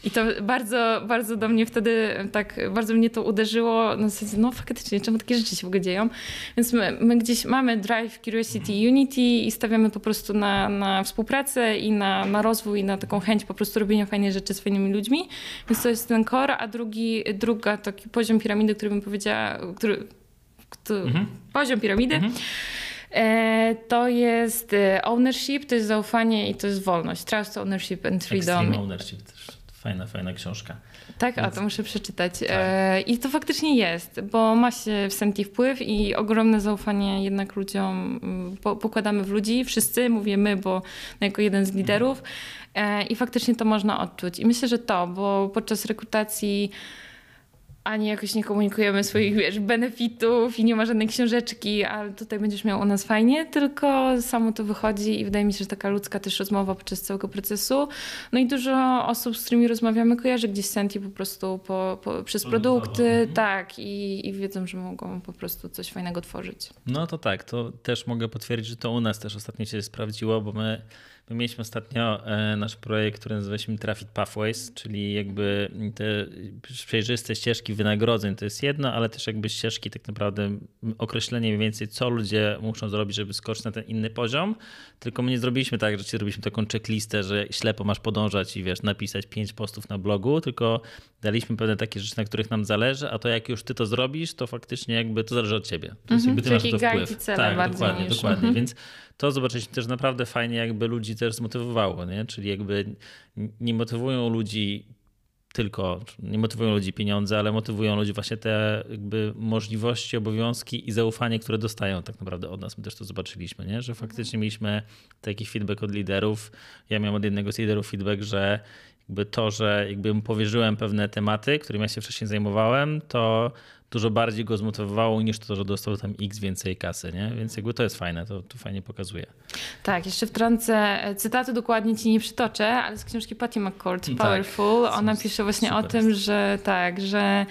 I to bardzo, bardzo do mnie wtedy tak, bardzo mnie to uderzyło. Na zasadzie, no faktycznie, czemu takie rzeczy się w ogóle dzieją. Więc my, my gdzieś mamy Drive, Curiosity, Unity i stawiamy po prostu na, na współpracę i na, na rozwój, i na taką chęć po prostu robienia fajnych rzeczy z fajnymi ludźmi. Więc to jest ten core, a drugi, druga taki poziom piramidy, który bym powiedziała, który, który mhm. poziom piramidy. Mhm E, to jest e, ownership, to jest zaufanie i to jest wolność. Trust, ownership and freedom. Extreme ownership też. Fajna, fajna książka. Tak, a to muszę przeczytać. Tak. E, I to faktycznie jest, bo ma się w Senti wpływ i ogromne zaufanie jednak ludziom mm, po, pokładamy w ludzi. Wszyscy, mówię my, bo jako jeden z liderów. E, I faktycznie to można odczuć. I myślę, że to, bo podczas rekrutacji ani jakoś nie komunikujemy swoich wiesz, benefitów i nie ma żadnej książeczki, ale tutaj będziesz miał u nas fajnie, tylko samo to wychodzi i wydaje mi się, że taka ludzka też rozmowa podczas całego procesu. No i dużo osób, z którymi rozmawiamy, kojarzy gdzieś Senti po prostu po, po, przez produkty, mhm. tak, i, i wiedzą, że mogą po prostu coś fajnego tworzyć. No to tak, to też mogę potwierdzić, że to u nas też ostatnio się sprawdziło, bo my My mieliśmy ostatnio e, nasz projekt, który nazywaliśmy Traffic Pathways, czyli jakby te przejrzyste ścieżki wynagrodzeń to jest jedno, ale też jakby ścieżki tak naprawdę określenie mniej więcej, co ludzie muszą zrobić, żeby skoczyć na ten inny poziom. Tylko my nie zrobiliśmy tak, że ci zrobiliśmy taką checklistę, że ślepo masz podążać i wiesz, napisać pięć postów na blogu, tylko daliśmy pewne takie rzeczy, na których nam zależy, a to jak już ty to zrobisz, to faktycznie jakby to zależy od ciebie. To jest jakby ty masz to wpływ. Tak, dokładnie, niż. dokładnie. Mhm. Więc to zobaczyliśmy też naprawdę fajnie, jakby ludzi też zmotywowało, nie? Czyli jakby nie motywują ludzi tylko, nie motywują ludzi pieniądze, ale motywują ludzi właśnie te jakby możliwości, obowiązki i zaufanie, które dostają tak naprawdę od nas. My też to zobaczyliśmy, nie? że faktycznie mieliśmy taki feedback od liderów. Ja miałem od jednego z liderów feedback, że jakby to, że jakby mu powierzyłem pewne tematy, którymi ja się wcześniej zajmowałem, to dużo bardziej go zmotywowało niż to, że dostał tam x więcej kasy, nie? Więc jakby to jest fajne, to, to fajnie pokazuje. Tak, jeszcze wtrącę, e, cytaty dokładnie ci nie przytoczę, ale z książki Patty McCord, tak. Powerful, tak, ona pisze właśnie o tym, że tak, że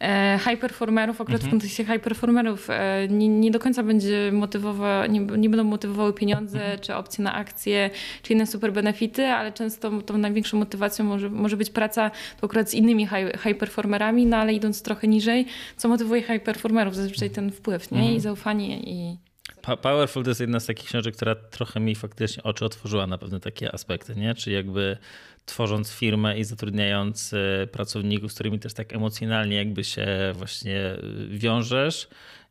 e, high performerów, akurat mhm. w kontekście high performerów e, nie, nie, do końca będzie motywowa, nie, nie będą motywowały pieniądze, mhm. czy opcje na akcje, czy inne super benefity, ale często tą największą motywacją może, może być praca to akurat z innymi high, high performerami, no ale idąc trochę niżej, co motywuje high performerów, zazwyczaj ten wpływ, nie? I mhm. zaufanie i... Powerful to jest jedna z takich książek, która trochę mi faktycznie oczy otworzyła na pewne takie aspekty, nie? Czy jakby tworząc firmę i zatrudniając e, pracowników, z którymi też tak emocjonalnie jakby się właśnie e, wiążesz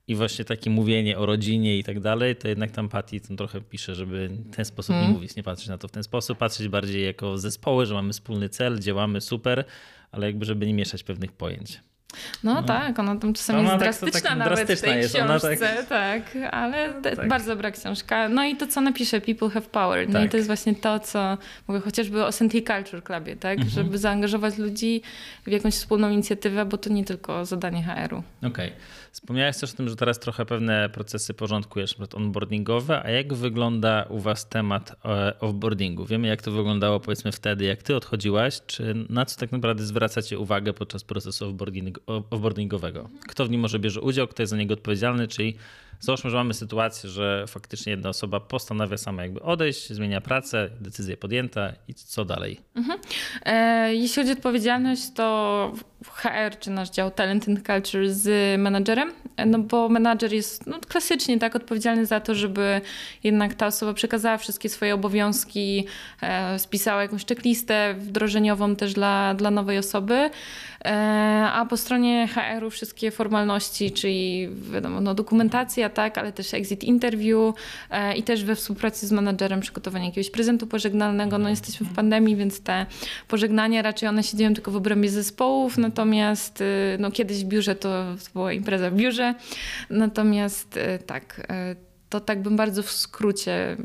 i właśnie takie mówienie o rodzinie i tak dalej, to jednak tam Patty tam trochę pisze, żeby w ten sposób nie mówić, nie patrzeć na to w ten sposób, patrzeć bardziej jako zespoły, że mamy wspólny cel, działamy super, ale jakby żeby nie mieszać pewnych pojęć. No, no, tak, ona tam czasami ona jest tak, drastyczna tak, nawet drastyczna w tej jest, książce, tak... tak, ale no, tak. bardzo dobra książka. No i to, co napisze People Have Power, no i tak. to jest właśnie to, co mówię chociażby o Senti Culture Clubie, tak, mhm. żeby zaangażować ludzi w jakąś wspólną inicjatywę, bo to nie tylko zadanie HR-u. Okej. Okay. Wspomniałeś też o tym, że teraz trochę pewne procesy porządkujesz, np. onboardingowe, a jak wygląda u was temat e, offboardingu? Wiemy, jak to wyglądało powiedzmy wtedy, jak ty odchodziłaś, czy na co tak naprawdę zwracacie uwagę podczas procesu offboardingowego? Kto w nim może bierze udział, kto jest za niego odpowiedzialny, czyli Załóżmy, że mamy sytuację, że faktycznie jedna osoba postanawia sama jakby odejść, zmienia pracę, decyzja podjęta i co dalej? Mhm. E, jeśli chodzi o odpowiedzialność, to HR czy nasz dział Talent and Culture z menadżerem, no bo menadżer jest no, klasycznie tak odpowiedzialny za to, żeby jednak ta osoba przekazała wszystkie swoje obowiązki, e, spisała jakąś checklistę wdrożeniową też dla, dla nowej osoby, e, a po stronie HR-u wszystkie formalności, czyli wiadomo, no, dokumentacja, tak, ale też exit interview e, i też we współpracy z menadżerem przygotowanie jakiegoś prezentu pożegnalnego. No jesteśmy w pandemii, więc te pożegnania raczej one się dzieją tylko w obrębie zespołów, natomiast y, no, kiedyś w biurze to, to była impreza w biurze, natomiast y, tak, y, to tak bym bardzo w skrócie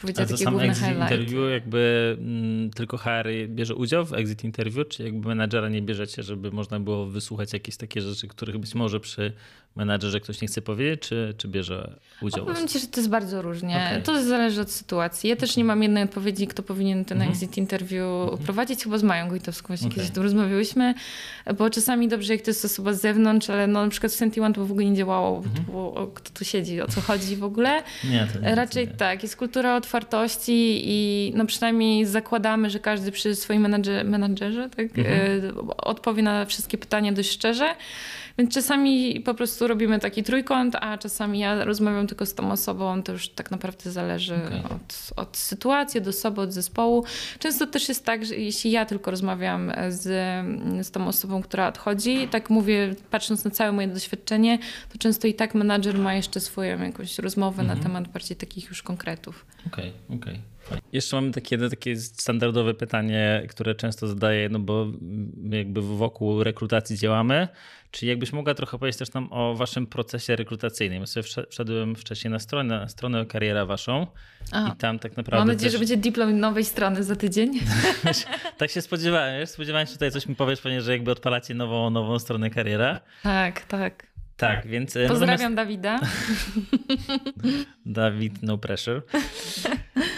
powiedziała takie sam główne exit highlight. interview jakby mm, tylko HR bierze udział w exit interview, czy jakby menadżera nie bierzecie, żeby można było wysłuchać jakieś takie rzeczy, których być może przy menadżerze ktoś nie chce powiedzieć, czy, czy bierze udział? powiem ci, że to jest bardzo różnie. Okay. To zależy od sytuacji. Ja też nie mam jednej odpowiedzi, kto powinien ten mm -hmm. exit interview mm -hmm. prowadzić. Chyba z Mają Gojtowską właśnie okay. kiedyś tu rozmawiałyśmy, bo czasami dobrze, jak to jest osoba z zewnątrz, ale no, na przykład w Senti One to w ogóle nie działało, mm -hmm. bo, kto tu siedzi, o co chodzi w ogóle. (laughs) Nie, nie, Raczej nie. tak, jest kultura otwartości i no przynajmniej zakładamy, że każdy przy swoim menadżer, menadżerze tak, mhm. odpowie na wszystkie pytania dość szczerze. Więc czasami po prostu robimy taki trójkąt, a czasami ja rozmawiam tylko z tą osobą, to już tak naprawdę zależy okay. od, od sytuacji, od osoby, od zespołu. Często też jest tak, że jeśli ja tylko rozmawiam z, z tą osobą, która odchodzi, tak mówię, patrząc na całe moje doświadczenie, to często i tak menadżer ma jeszcze swoją jakąś rozmowę mhm. na temat bardziej takich już konkretów. Okej, okay, okej. Okay. Jeszcze mamy takie, takie standardowe pytanie, które często zadaję, no bo jakby wokół rekrutacji działamy. Czy jakbyś mogła trochę powiedzieć też nam o waszym procesie rekrutacyjnym? Ja sobie wszedłem wcześniej na stronę, na stronę kariera waszą Aha. i tam tak naprawdę... Mam nadzieję, też... że będzie dyplom nowej strony za tydzień. (laughs) tak się spodziewałem. Spodziewałem się tutaj coś mi powiesz, pewnie, że jakby odpalacie nową, nową stronę kariera. Tak, tak. Tak, więc... E, Pozdrawiam natomiast... Dawida. (laughs) Dawid, no pressure.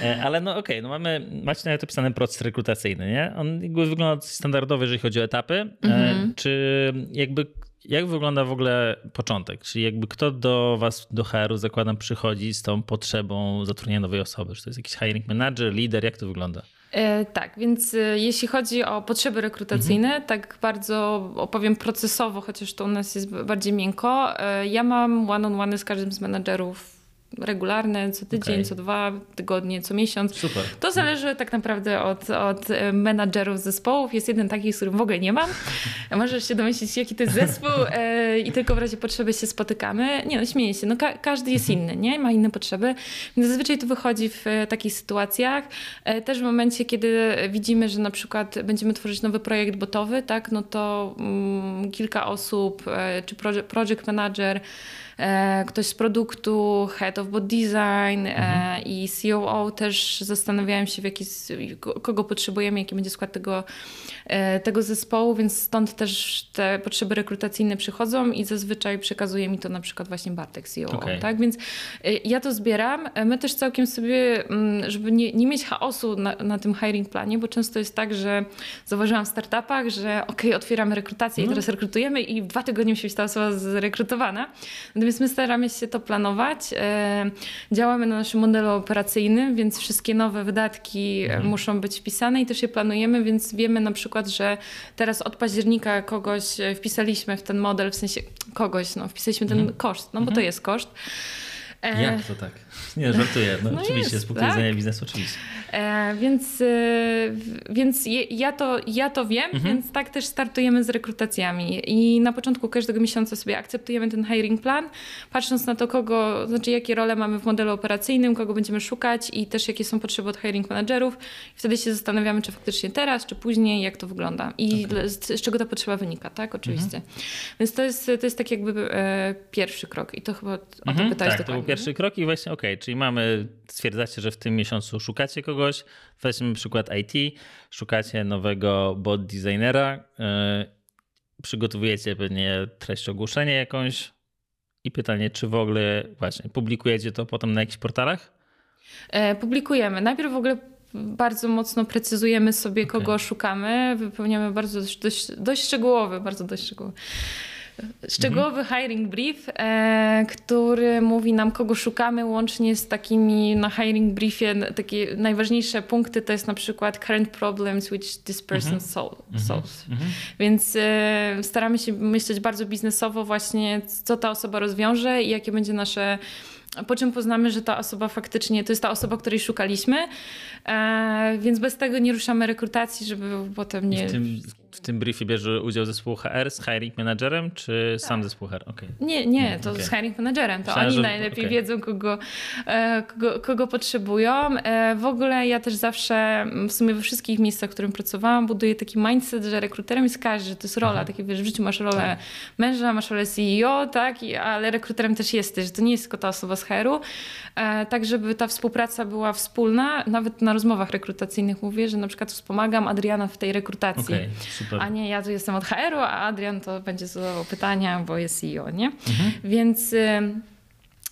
E, ale no okej, okay, no mamy, macie nawet opisany proces rekrutacyjny, nie? On jakby wygląda standardowo, jeżeli chodzi o etapy. Mm -hmm. Czy jakby jak wygląda w ogóle początek? Czyli jakby kto do was, do HR-u zakładam, przychodzi z tą potrzebą zatrudnienia nowej osoby? Czy to jest jakiś hiring manager, lider? Jak to wygląda? E, tak, więc e, jeśli chodzi o potrzeby rekrutacyjne, mhm. tak bardzo opowiem procesowo, chociaż to u nas jest bardziej miękko. E, ja mam one-on-one -one z każdym z menadżerów regularne, co tydzień, okay. co dwa tygodnie, co miesiąc. Super. To zależy tak naprawdę od, od e, menadżerów zespołów. Jest jeden taki, z którym w ogóle nie mam. Możesz się domyślić, jaki to jest zespół e, i tylko w razie potrzeby się spotykamy. Nie no, śmieję się. No, ka każdy jest inny, nie? Ma inne potrzeby. Zazwyczaj to wychodzi w e, takich sytuacjach. Też w momencie, kiedy widzimy, że na przykład będziemy tworzyć nowy projekt botowy, tak? No to mm, kilka osób, czy project manager, ktoś z produktu, head of bot design e, mhm. i COO też zastanawiałem się, w jaki, kogo potrzebujemy, jaki będzie skład tego, e, tego zespołu, więc stąd też te potrzeby rekrutacyjne przychodzą i zazwyczaj przekazuje mi to na przykład właśnie Bartek, COO. Okay. Tak? Więc ja to zbieram. My też całkiem sobie, mm, żeby nie, nie mieć chaosu na, na tym hiring planie, bo często jest tak, że zauważyłam w startupach, że ok, otwieramy rekrutację no. i teraz rekrutujemy i w dwa tygodnie musi być ta osoba zrekrutowana. Natomiast więc my staramy się to planować. E, działamy na naszym modelu operacyjnym, więc wszystkie nowe wydatki mhm. muszą być wpisane i też je planujemy, więc wiemy na przykład, że teraz od października kogoś e, wpisaliśmy w ten model, w sensie kogoś, no, wpisaliśmy ten mhm. koszt, no bo to mhm. jest koszt. E, Jak to tak? Nie, żartuję. No, no oczywiście, jest, z punktu tak? widzenia biznesu oczywiście. E, więc e, więc je, ja, to, ja to wiem, mhm. więc tak też startujemy z rekrutacjami. I na początku każdego miesiąca sobie akceptujemy ten hiring plan, patrząc na to, kogo, znaczy jakie role mamy w modelu operacyjnym, kogo będziemy szukać i też jakie są potrzeby od hiring managerów. I wtedy się zastanawiamy, czy faktycznie teraz, czy później, jak to wygląda i okay. z, z, czego ta potrzeba wynika, tak? Oczywiście. Mhm. Więc to jest, to jest tak jakby e, pierwszy krok i to chyba o to mhm, pytałeś tak, to był pierwszy krok i właśnie okej, okay, czyli mamy, stwierdzacie, że w tym miesiącu szukacie kogoś, weźmy przykład IT, szukacie nowego bot designera, yy, przygotowujecie pewnie treść ogłoszenia jakąś i pytanie, czy w ogóle właśnie publikujecie to potem na jakichś portalach? E, publikujemy. Najpierw w ogóle bardzo mocno precyzujemy sobie, okay. kogo szukamy. Wypełniamy bardzo dość, dość szczegółowy, bardzo dość szczegółowy szczegółowy mhm. hiring brief, e, który mówi nam, kogo szukamy, łącznie z takimi na hiring briefie. Takie najważniejsze punkty to jest na przykład current problems which this person mhm. solves. Mhm. Więc e, staramy się myśleć bardzo biznesowo właśnie, co ta osoba rozwiąże i jakie będzie nasze po czym poznamy, że ta osoba faktycznie to jest ta osoba, której szukaliśmy, e, więc bez tego nie ruszamy rekrutacji, żeby potem nie... w tym, w tym briefie bierze udział zespół HR z hiring managerem, czy tak. sam zespół HR? Okay. Nie, nie, to okay. z hiring managerem. To Myślałem, oni że... najlepiej okay. wiedzą, kogo, e, kogo, kogo potrzebują. E, w ogóle ja też zawsze, w sumie we wszystkich miejscach, w którym pracowałam, buduję taki mindset, że rekruterem jest każdy, że to jest rola. Takie wiesz, w życiu masz rolę tak. męża, masz rolę CEO, tak? I, ale rekruterem też jesteś, że to nie jest tylko ta osoba z HR-u. E, tak, żeby ta współpraca była wspólna. Nawet na rozmowach rekrutacyjnych mówię, że na przykład wspomagam Adriana w tej rekrutacji. Okay, a nie, ja tu jestem od HR-u, a Adrian to będzie zadawał pytania, bo jest CEO, nie? Mhm. Więc...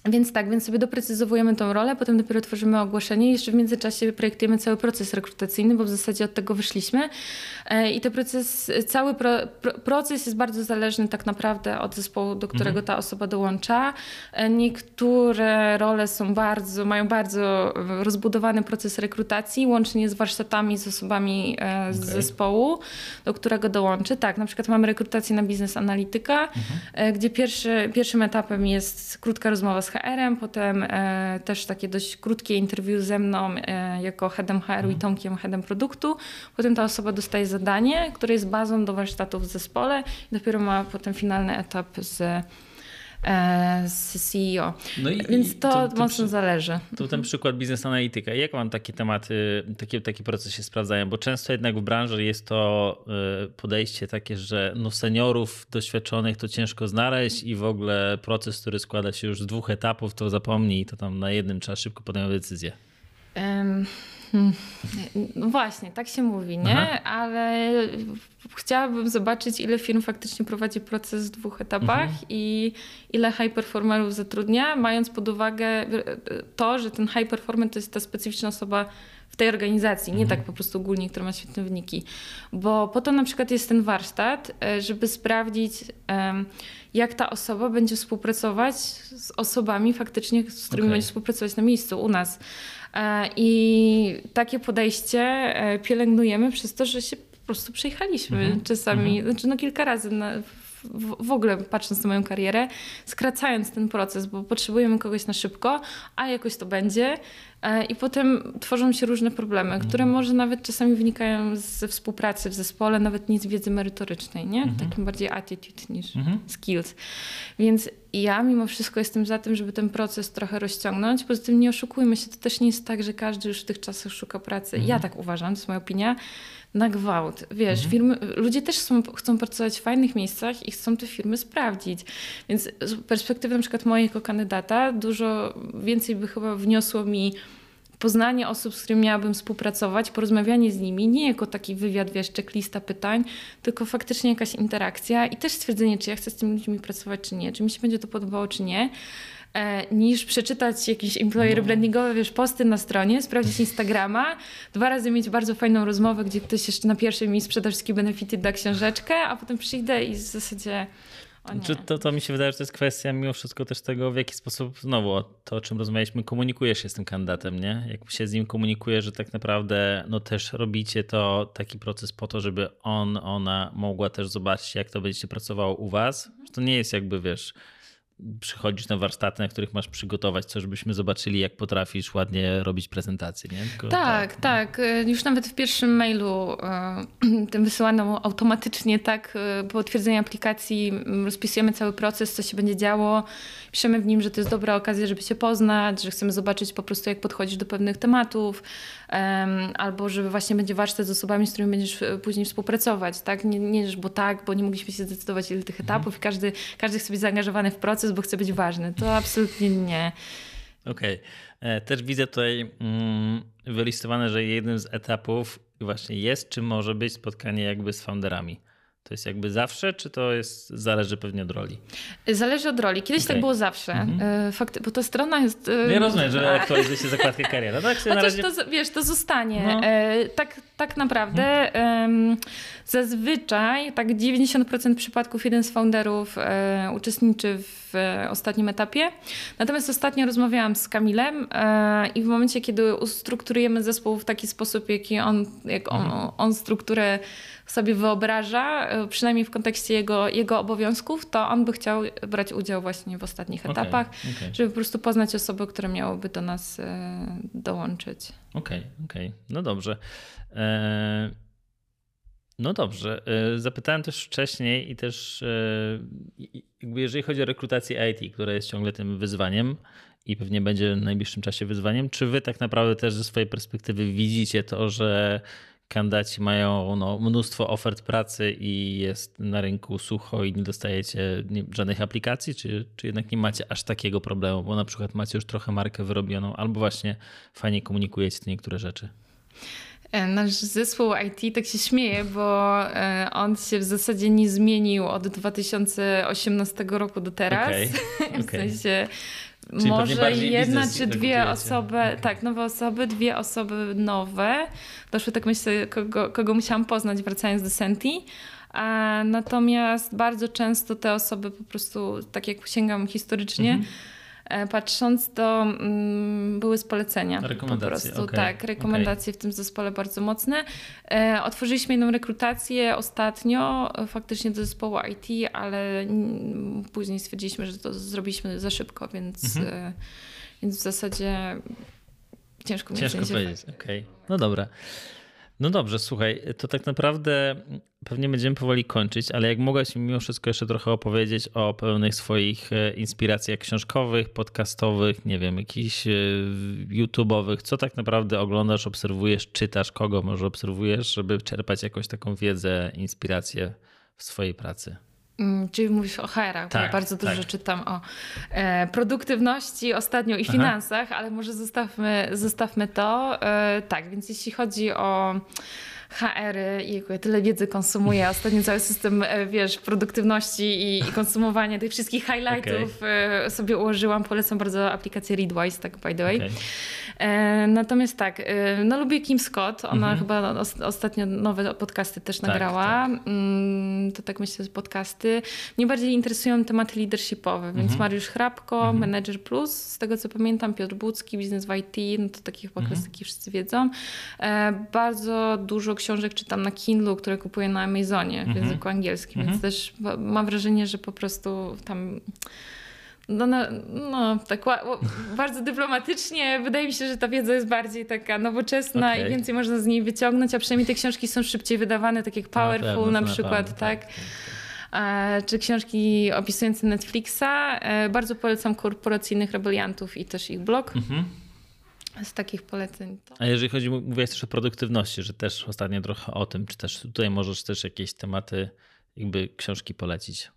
Więc tak, więc sobie doprecyzowujemy tą rolę, potem dopiero tworzymy ogłoszenie i jeszcze w międzyczasie projektujemy cały proces rekrutacyjny, bo w zasadzie od tego wyszliśmy. E, I ten proces, cały pro, proces jest bardzo zależny tak naprawdę od zespołu, do którego mhm. ta osoba dołącza. E, niektóre role są bardzo, mają bardzo rozbudowany proces rekrutacji, łącznie z warsztatami, z osobami e, z okay. zespołu, do którego dołączy. Tak, na przykład mamy rekrutację na biznes analityka, mhm. gdzie pierwszy, pierwszym etapem jest krótka rozmowa z HR-em, potem e, też takie dość krótkie interview ze mną e, jako headem HR-u i mhm. Tomkiem, headem produktu. Potem ta osoba dostaje zadanie, które jest bazą do warsztatów w zespole i dopiero ma potem finalny etap z z CEO. No i, Więc to, to, to mocno przy, zależy. To ten przykład biznes analityka. Jak wam takie tematy, takie, takie procesy się sprawdzają? Bo często jednak w branży jest to e, podejście takie, że no seniorów doświadczonych to ciężko znaleźć i w ogóle proces, który składa się już z dwóch etapów, to zapomnij, to tam na jednym trzeba szybko podjąć decyzję. Um no właśnie, tak się mówi, nie? Aha. Ale chciałabym zobaczyć, ile firm faktycznie prowadzi proces w dwóch etapach mhm. i ile high performerów zatrudnia, mając pod uwagę to, że ten high performer to jest ta specyficzna osoba w tej organizacji, nie mhm. tak po prostu ogólnie, która ma świetne wyniki. Bo po to na przykład jest ten warsztat, e, żeby sprawdzić, jak ta osoba będzie współpracować z osobami faktycznie, z którymi okay. będzie współpracować na miejscu u nas. E, I takie podejście e, pielęgnujemy przez to, że się po prostu przejechaliśmy mhm. czasami, mhm. znaczy no kilka razy na, w, w, ogóle patrząc na moją karierę, skracając ten proces, bo potrzebujemy kogoś na szybko, a jakoś to będzie. E, I potem tworzą się różne problemy, mhm. które może nawet czasami wynikają ze współpracy w zespole, nawet nie z wiedzy merytorycznej, nie? Mhm. Takim bardziej attitude niż mhm. skills. Więc ja mimo wszystko jestem za tym, żeby ten proces trochę rozciągnąć. Poza tym nie oszukujmy się, to też nie jest tak, że każdy już w tych czasach szuka pracy. Ja mhm. tak uważam, to jest moja opinia na gwałt. Wiesz, mhm. firmy, ludzie też są, chcą pracować w fajnych miejscach i chcą te firmy sprawdzić. Więc z perspektywy na przykład mojego jako kandydata dużo więcej by chyba wniosło mi poznanie osób, z którymi miałabym współpracować, porozmawianie z nimi, nie jako taki wywiad, wiesz, checklista pytań, tylko faktycznie jakaś interakcja i też stwierdzenie, czy ja chcę z tymi ludźmi pracować, czy nie, czy mi się będzie to podobało, czy nie. E, niż przeczytać jakieś employer no. brandingowe, wiesz, posty na stronie, sprawdzić Instagrama, dwa razy mieć bardzo fajną rozmowę, gdzie ktoś jeszcze na pierwszym mi sprzeda wszystkie benefity, da książeczkę, a potem przyjdę i w zasadzie czy to, to mi się wydaje, że to jest kwestia mimo wszystko też tego, w jaki sposób, znowu to, o czym rozmawialiśmy, komunikujesz się z tym kandydatem, nie? Jak się z nim komunikuje, że tak naprawdę no też robicie to taki proces po to, żeby on, ona mogła też zobaczyć, jak to będziecie pracowało u was. To nie jest jakby, wiesz, przychodzisz na warsztaty, na których masz przygotować coś, żebyśmy zobaczyli, jak potrafisz ładnie robić prezentacje, nie? Tylko, tak, tak, tak. Już nawet w pierwszym mailu e, (clears throat) tym wysyłanym automatycznie, tak, e, po otwierdzeniu aplikacji rozpisujemy cały proces, co się będzie działo. Piszemy w nim, że to jest dobra okazja, żeby się poznać, że chcemy zobaczyć po prostu, jak podchodzisz do pewnych tematów, albo że właśnie będzie warsztat z osobami, z którymi będziesz e, później współpracować, tak? Nie, nie bo tak, bo nie mogliśmy się zdecydować, ile tych etapów i każdy, każdy chce być zaangażowany w proces, bo chce być ważny. To absolutnie nie. Okej. Okay. E, też widzę tutaj mm, wylistowane, że jednym z etapów właśnie jest, czy może być spotkanie jakby z founderami. To jest jakby zawsze, czy to jest, zależy pewnie od roli? Zależy od roli. Kiedyś okay. tak było zawsze. Mhm. Fakt, bo ta strona jest... Nie no rozumiem, że (laughs) aktualizuje się zakładkę kariera. Tak Chociaż razie... to, wiesz, to zostanie. No. E, tak, tak naprawdę mhm. zazwyczaj tak 90% przypadków jeden z founderów e, uczestniczy w ostatnim etapie. Natomiast ostatnio rozmawiałam z Kamilem e, i w momencie, kiedy ustrukturujemy zespół w taki sposób, jaki on, jak on, mhm. on strukturę sobie wyobraża, e, przynajmniej w kontekście jego, jego obowiązków, to on by chciał brać udział właśnie w ostatnich okay, etapach, okay. żeby po prostu poznać osoby, które miałyby do nas e, dołączyć. Okej, okay, okej. No dobrze. E, no dobrze. Zapytałem też wcześniej i też jakby jeżeli chodzi o rekrutację IT, która jest ciągle tym wyzwaniem i pewnie będzie w najbliższym czasie wyzwaniem, czy wy tak naprawdę też ze swojej perspektywy widzicie to, że kandydaci mają no, mnóstwo ofert pracy i jest na rynku sucho i nie dostajecie żadnych aplikacji, czy, czy jednak nie macie aż takiego problemu, bo na przykład macie już trochę markę wyrobioną, albo właśnie fajnie komunikujecie te niektóre rzeczy? E, nasz zespół IT tak się śmieje, bo e, on się w zasadzie nie zmienił od 2018 roku do teraz. Okay, (laughs) okay. w sensie Czyli Może jedna czy dwie osoby, tak, nowe osoby, dwie osoby nowe. Doszły tak myślę, kogo, kogo musiałam poznać wracając do Senti. A natomiast bardzo często te osoby po prostu, tak jak sięgam historycznie, Mhm. E, patrząc, to mm, były z polecenia. Rekomendacje, Po prostu, okej, tak, rekomendacje w tym zespole bardzo mocne. E, otworzyliśmy jedną rekrutację ostatnio, e, faktycznie do zespołu IT, ale później stwierdziliśmy, że to zrobiliśmy za szybko, więc, Mhm. więc w zasadzie ciężko mi Ciężko powiedzieć, okej. No dobra. No dobrze, słuchaj, to tak naprawdę pewnie będziemy powoli kończyć, ale jak mogłaś mi mimo wszystko jeszcze trochę opowiedzieć o pełnych swoich e, inspiracjach książkowych, podcastowych, nie wiem, jakichś e, YouTube'owych, co tak naprawdę oglądasz, obserwujesz, czytasz, kogo może obserwujesz, żeby czerpać jakąś taką wiedzę, inspirację w swojej pracy. Mm, Czyli mówisz o HR-ach, bo ja Tak, bardzo dużo tak. czytam o e, produktywności ostatnio i Aha. finansach, ale może zostawmy, zostawmy to. E, tak, więc jeśli chodzi o HR-y, jejku, ja tyle wiedzy konsumuję. Ostatnio cały system, e, wiesz, produktywności i, i konsumowania tych wszystkich highlightów e, sobie ułożyłam. Polecam bardzo aplikację Readwise, tak by the way. Okej. E, natomiast tak, e, no lubię Kim Scott. Ona Mhm. chyba os- ostatnio nowe podcasty też Tak, nagrała. Mm, To tak myślę, że podcasty. Mnie bardziej interesują tematy leadershipowe, więc Mhm. Mariusz Hrabko, Manager Plus, z tego co pamiętam, Piotr Bucki, Biznes w IT, no to takie chyba Mhm. klasyki wszyscy wiedzą. E, Bardzo dużo książek czytam na Kindle, które kupuję na Amazonie w Mhm. języku angielskim, Mhm. więc też wa- mam wrażenie, że po prostu tam no, no, no tak bardzo dyplomatycznie. Wydaje mi się, że ta wiedza jest bardziej taka nowoczesna Okej. i więcej można z niej wyciągnąć, a przynajmniej te książki są szybciej wydawane, tak jak Na Powerful pewno, na to przykład, pewno, tak? E, Czy książki opisujące Netflixa. E, Bardzo polecam korporacyjnych rebeliantów i też ich blog. Mhm. Z takich poleceń to... A jeżeli chodzi, mówiłaś też o produktywności, że też ostatnio trochę o tym, czy też tutaj możesz też jakieś tematy, jakby książki polecić.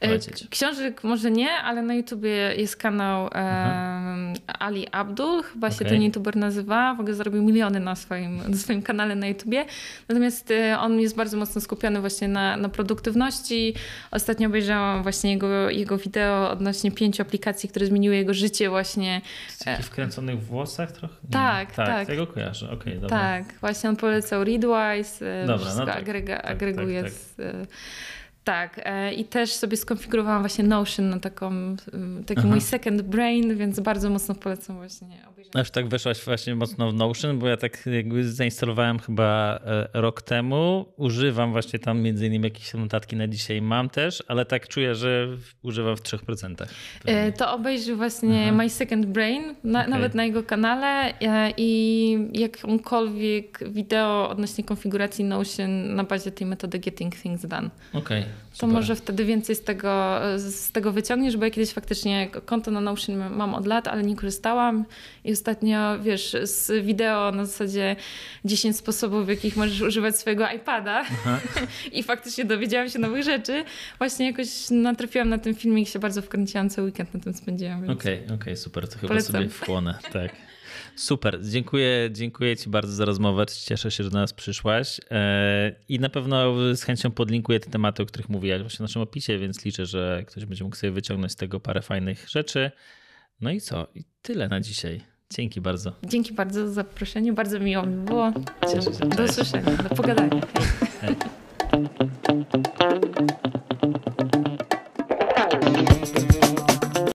E, polecieć. Książek może nie, ale na YouTubie jest kanał em, Ali Abdul, chyba się Mhm. Okej. ten YouTuber nazywa. W ogóle zarobił miliony na swoim, na swoim kanale na YouTubie. Natomiast e, on jest bardzo mocno skupiony właśnie na, na produktywności. Ostatnio obejrzałam właśnie jego, jego wideo odnośnie pięciu aplikacji, które zmieniły jego życie właśnie. Z takich wkręconych włosach trochę? Tak, tak. tak. Tego kojarzę, okej, dobra. Tak, właśnie on polecał Readwise, e, Dobra, wszystko no tak, agrega, tak, agreguje. tak, Z, e, tak, e, i też sobie skonfigurowałam właśnie Notion na taką, taki Aha. mój second brain, więc bardzo mocno polecam właśnie obejrzeć. Aż tak weszłaś właśnie mocno w Notion, bo ja tak jakby zainstalowałem chyba e, rok temu. Używam właśnie tam między innymi jakieś notatki na dzisiaj mam też, ale tak czuję, że używam w 3%. E, To obejrzyj właśnie Aha. My Second Brain, na, Okej. nawet na jego kanale i jakąkolwiek wideo odnośnie konfiguracji Notion na bazie tej metody Getting Things Done. Okej, To super. może wtedy więcej z tego, z tego wyciągniesz, bo ja kiedyś faktycznie konto na Notion mam od lat, ale nie korzystałam i ostatnio, wiesz, z wideo na zasadzie 10 sposobów, w jakich możesz używać swojego iPada (laughs) i faktycznie dowiedziałam się nowych rzeczy. Właśnie jakoś natrafiłam na ten filmik i się bardzo wkręciłam, cały weekend na tym spędziłam. Okej, okej, super, to chyba Polecam. sobie wchłonę, tak. Super, dziękuję, dziękuję Ci bardzo za rozmowę. Cieszę się, że do nas przyszłaś E, i na pewno z chęcią podlinkuję te tematy, o których mówiłaś właśnie w naszym opisie, więc liczę, że ktoś będzie mógł sobie wyciągnąć z tego parę fajnych rzeczy. No i co? I tyle na dzisiaj. Dzięki bardzo. Dzięki bardzo za zaproszenie, bardzo miło mi było. Cieszę się. Do usłyszenia, do pogadania. Hej.